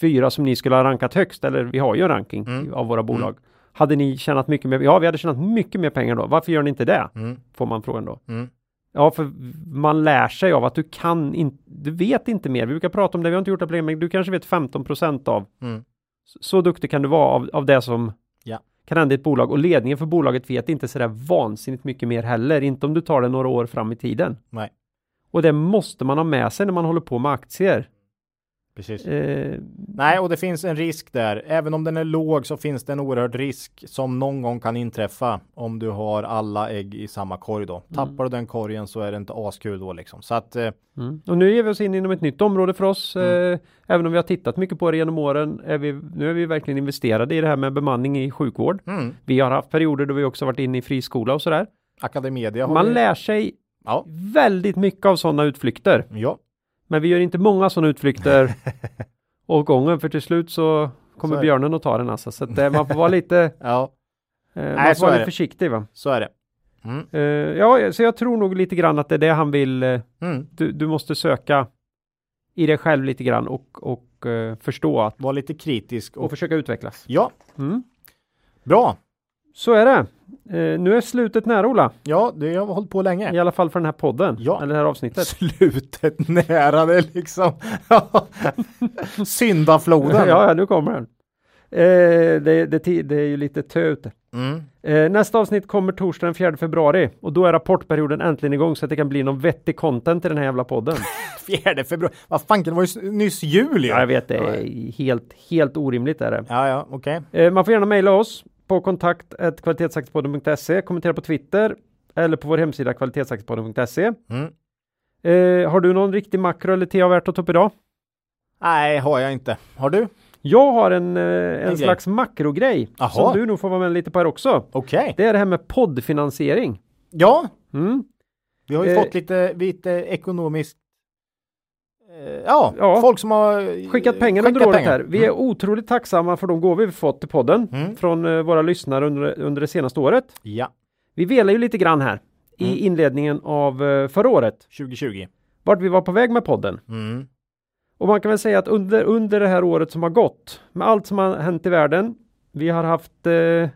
fyra som ni skulle ha rankat högst, eller vi har ju en ranking Mm. av våra bolag. Hade ni tjänat mycket mer? Ja, vi hade tjänat mycket mer pengar då. Varför gör ni inte det? Mm. Får man frågan då. Mm. Ja, för man lär sig av att du kan inte, du vet inte mer. Vi brukar prata om det, vi har inte gjort det på länge, men du kanske vet 15 procent av. Mm. Så, så duktig kan du vara av, av det som Ja. Kan hända i ett bolag och ledningen för bolaget vet inte sådär vansinnigt mycket mer heller, inte om du tar det några år fram i tiden. Nej, Och det måste man ha med sig när man håller på med aktier. Precis. Eh, Nej, och det finns en risk där. Även om den är låg så finns det en oerhörd risk som någon gång kan inträffa om du har alla ägg i samma korg då. Tappar du den korgen så är det inte askul då liksom. Så att eh, mm. Och nu ger vi oss in inom ett nytt område för oss. Mm. Eh, även om vi har tittat mycket på det genom åren. Är vi, nu är vi verkligen investerade i det här med bemanning i sjukvård. mm, Vi har haft perioder då vi också varit inne i friskola och sådär. Academedia har Man vi. lär sig Ja. väldigt mycket av sådana utflykter. Ja, Men vi gör inte många sådana utflykter åt gången för till slut så kommer Så björnen att ta den alltså. Så att eh, man får vara lite, ja, eh, Nej, man får vara lite försiktig va. så är det. Mm, Eh, ja, så jag tror nog lite grann att det är det han vill. eh, mm. du, du måste söka i dig själv lite grann och, och eh, förstå att, Var lite kritisk och och försöka utvecklas. ja, Mm. bra. Så är det. Eh, nu är slutet nära Ola. Ja, det har hållit på länge. I alla fall för den här podden. Ja. Eller det här avsnittet. Slutet nära det är liksom. Syndafloden. ja, ja, nu kommer den. Eh, det, det, det är ju lite tö ute. Mm. Eh, nästa avsnitt kommer torsdag den 4 februari och då är rapportperioden äntligen igång så att det kan bli någon vettig content i den här jävla podden. Fjärde februari. Vad fanken, det var ju nyss jul ju. ja, jag vet, det är helt, helt orimligt är det. Ja, ja, okej. Eh, man får gärna mejla oss på kontakt kvalitetsaktiepodden.se, kommentera på Twitter eller på vår hemsida kvalitetsaktiepodden.se. Mm. Eh, har du någon riktig makro eller TA värt att ta upp idag? Nej, har jag inte. Har du? Jag har en, eh, en, grej. slags makrogrej som du nog får vara med lite på här också. Okej. Det är det här med poddfinansiering. Ja, Mm. vi har ju Eh. fått lite, lite ekonomiskt eh, ja, Ja. folk som har Skickat pengar under skickat året pengar. här. Vi är otroligt tacksamma för de gåvor vi fått till podden Mm. från eh, våra lyssnare under, under det senaste året. Ja, Vi velar ju lite grann här i Mm. inledningen av eh, förra året. 2020. Vart vi var på väg med podden. Mm. Och man kan väl säga att under, under det här året som har gått med allt som har hänt i världen. Vi har haft eh,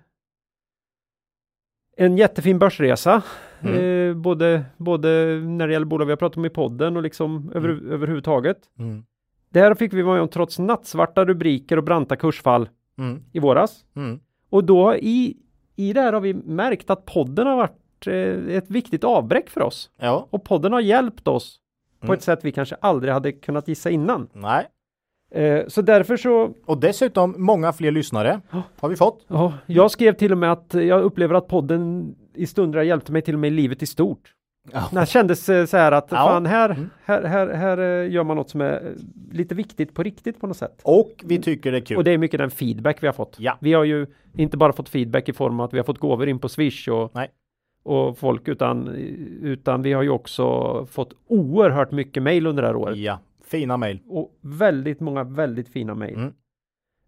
en jättefin börsresa. Mm. Eh, både, både när det gäller bolag vi har pratat om i podden och liksom över, överhuvudtaget. Mm. Det här fick vi vara med om trots nattsvarta rubriker och branta kursfall Mm. i våras. Mm. Och då i, i det här har vi märkt att podden har varit eh, ett viktigt avbräck för oss. Ja, Och podden har hjälpt oss på Mm. ett sätt vi kanske aldrig hade kunnat gissa innan. nej. Eh, så därför så, Och dessutom många fler lyssnare Ja. har vi fått. ja, jag skrev till och med att jag upplever att podden i stunder har hjälpt mig till och med i livet i stort. Ja. Det kändes eh, så här att Ja. fan här, Mm. här, här, här eh, gör man något som är eh, lite viktigt på riktigt på något sätt. Och vi tycker det är kul. Och det är mycket den feedback vi har fått. Ja. Vi har ju inte bara fått feedback i form av att vi har fått gåvor in på Swish och, Nej. och folk utan, utan vi har ju också fått oerhört mycket mail under det här året. Ja, fina mejl. Och väldigt många väldigt fina mail. Mm.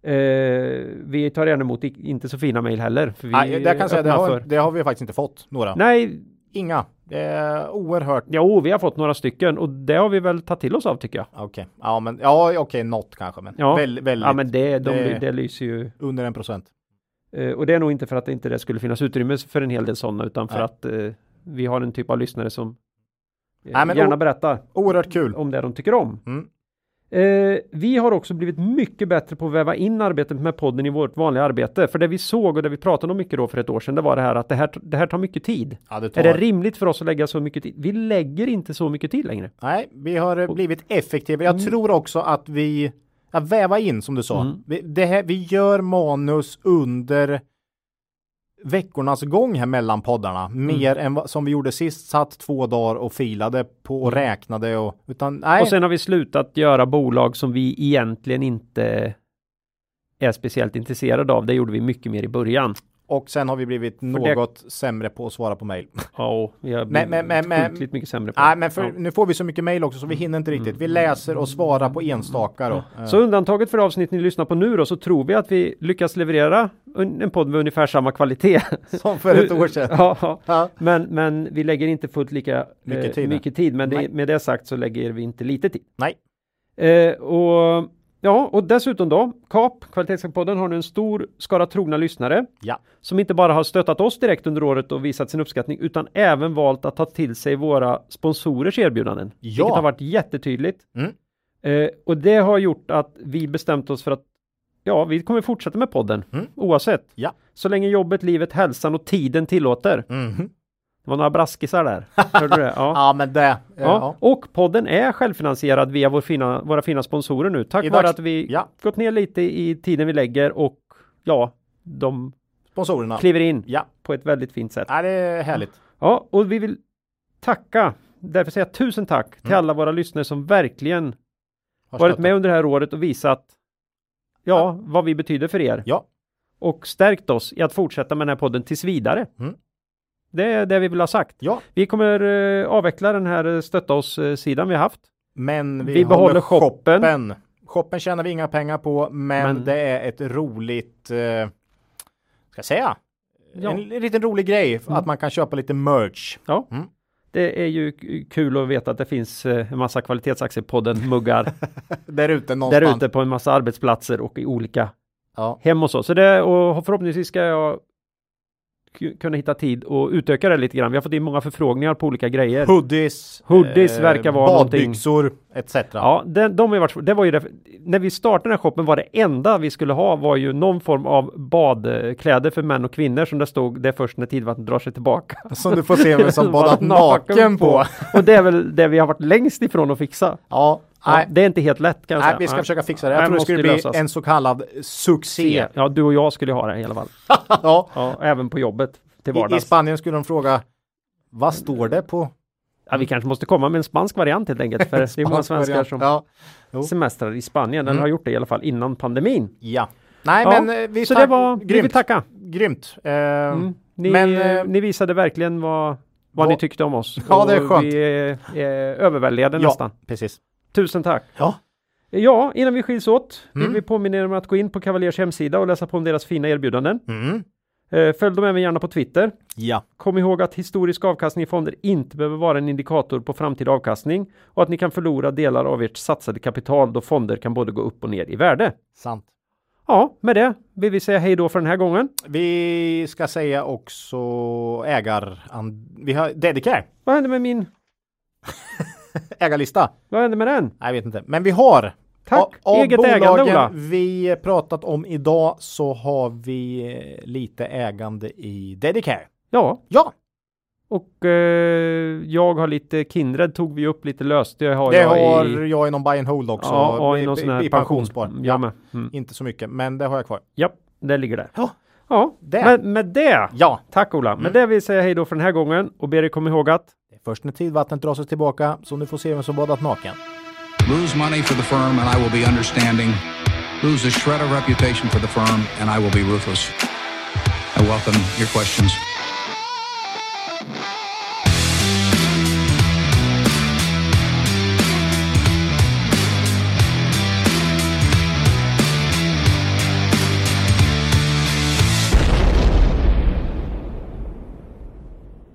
Eh, vi tar gärna emot inte så fina mail heller. För vi Nej, det kan säga, det har, det har vi faktiskt inte fått några. Nej, Inga. Det är oerhört. jo, vi har fått några stycken och det har vi väl tagit till oss av tycker jag. Okej, ja men ja okej, något kanske, men Ja. väl, väldigt Ja, men det, de, det- det lyser ju. under en procent. Eh, och det är nog inte för att det inte det skulle finnas utrymme för en hel del sådana utan för Nej. att eh, vi har en typ av lyssnare som eh, Nej, men gärna berättar Oerhört kul. om det de tycker om. Mm. Eh, vi har också blivit mycket bättre på att väva in arbetet med podden i vårt vanliga arbete. För det vi såg och det vi pratade om mycket då för ett år sedan, det var det här att det här, det här tar mycket tid. Ja, det tar... Är det rimligt för oss att lägga så mycket tid? Vi lägger inte så mycket tid längre. Nej, vi har eh, blivit effektiva. Jag Mm. tror också att vi ja, väva in som du sa. Mm. Vi, det här, vi gör manus under veckornas gång här mellan poddarna. Mer än vad, som vi gjorde sist. Satt två dagar och filade på och räknade och utan nej. Och sen har vi slutat göra bolag som vi egentligen inte är speciellt intresserade av. Det gjorde vi mycket mer i början. Och sen har vi blivit det- något sämre på att svara på mejl. Ja, vi har blivit men- men- men- mycket sämre på Nej, det. men för, Ja. nu får vi så mycket mejl också så vi hinner inte riktigt. Vi läser och svarar på enstaka då. Eh, Så undantaget för avsnitt ni lyssnar på nu då så tror vi att vi lyckas leverera en podd med ungefär samma kvalitet. Som för ett år sedan. ja, ja. Men, men vi lägger inte fullt lika Mycket eh, tid. mycket tid. Men det, med det sagt så lägger vi inte lite tid. Nej. Eh, och ja, och dessutom då, KAP, Kvalitetssäkringspodden har nu en stor skara trogna lyssnare Ja. som inte bara har stöttat oss direkt under året och visat sin uppskattning utan även valt att ta till sig våra sponsorers erbjudanden. Ja. Vilket har varit jättetydligt. Mm. Eh, och det har gjort att vi bestämt oss för att ja, vi kommer fortsätta med podden Mm. oavsett. Ja. Så länge jobbet, livet, hälsan och tiden tillåter. Mhm. Det var några braskisar där. Hörde du det? Ja. Ja, men det. eh, Ja. Ja. Och podden är självfinansierad via vår fina, våra fina sponsorer nu. Tack I vare dags- att vi Ja. gått ner lite i tiden vi lägger och ja, de Sponsorerna. kliver in Ja. på ett väldigt fint sätt. ja, det är härligt. Ja, och vi vill tacka, därför säga tusen tack till Mm. alla våra lyssnare som verkligen Har varit med under det här året och visat ja, vad vi betyder för er. Ja. Och stärkt oss i att fortsätta med den här podden tills vidare. Mm. Det är det vi vill ha sagt. Ja, Vi kommer eh, avveckla den här eh, stötta oss-sidan vi har haft. men vi, Vi håller behåller shoppen. shoppen. Shoppen tjänar vi inga pengar på, men, Men- det är ett roligt, eh, ska jag säga, Ja. en liten rolig grej Mm. att man kan köpa lite merch. Ja. Mm. Det är ju kul att veta att det finns eh, en massa kvalitetsaktiepodden muggar Där ute någonstans. där ute på en massa arbetsplatser och i olika Ja. hem och så. Så det och förhoppningsvis ska jag kunna hitta tid och utöka det lite grann. Vi har fått in många förfrågningar på olika grejer. Hoodies, eh, Hoodies verkar vara någonting. badbyxor etc. Ja, det, de har varit, det var ju det, när vi startade den här shoppen var det enda vi skulle ha var ju någon form av badkläder för män och kvinnor som det stod, det först när tidvattnet drar sig tillbaka. Som du får se vem som badat Naken naken på. Och det är väl det vi har varit längst ifrån att fixa. Ja, nej, det är inte helt lätt kan jag nej, säga. vi ska Nej. försöka fixa det. Nej, Jag tror det skulle bli lösas. en så kallad succé. Ja, du och jag skulle ha det i alla fall. ja. Ja, även på jobbet till I, I vardags. Spanien skulle de fråga vad står det på Ja, vi kanske måste komma med en spansk variant helt enkelt. För det är många svenskar variant. som Ja. Semestrar i Spanien, eller Mm. har gjort det i alla fall innan pandemin. ja. Nej, Ja, men eh, vi Så det var, vi vill grymt. tacka. Grymt. Eh, Mm. Ni, Men, eh, ni visade verkligen vad, vad vad- ni tyckte om oss. Ja, det är skönt. Vi är, är överväldigade ja, nästan. precis. Tusen tack. Ja. Ja, innan vi skiljs åt vill Mm. vi påminna er om att gå in på Cavaliers hemsida och läsa på om deras fina erbjudanden. Mm. Eh, Följ dem även gärna på Twitter. Ja. Kom ihåg att historisk avkastning i fonder inte behöver vara en indikator på framtida avkastning och att ni kan förlora delar av ert satsade kapital då fonder kan både gå upp och ner i värde. Sant. Ja, med det vill vi säga hej då för den här gången. Vi ska säga också ägar... Vi har Dedicare. Vad hände med min? Ägarlista. Vad hände med den? Nej, jag vet inte. Men vi har. Tack! Av, Eget bolagen ägande Ola. vi pratat om idag så har vi eh, lite ägande i Dedicare. Ja, Ja, och eh, jag har lite Kindred tog vi upp lite löst. Det har det jag har i, jag i någon buy and hold också. ja, i i, någon här i pensionsspar. pension. Ja, med. Mm. inte så mycket, men det har jag kvar. Ja, det ligger där. Ja, Ja, det. med, med det. Ja, Tack Ola. Med Mm. det vill säga hej då för den här gången och ber er komma ihåg att först när tidvattnet drar sig tillbaka så nu får se vem som badat naken. Lose money for the firm and I will be understanding. Lose a shred of reputation for the firm and I will be ruthless. I welcome your questions.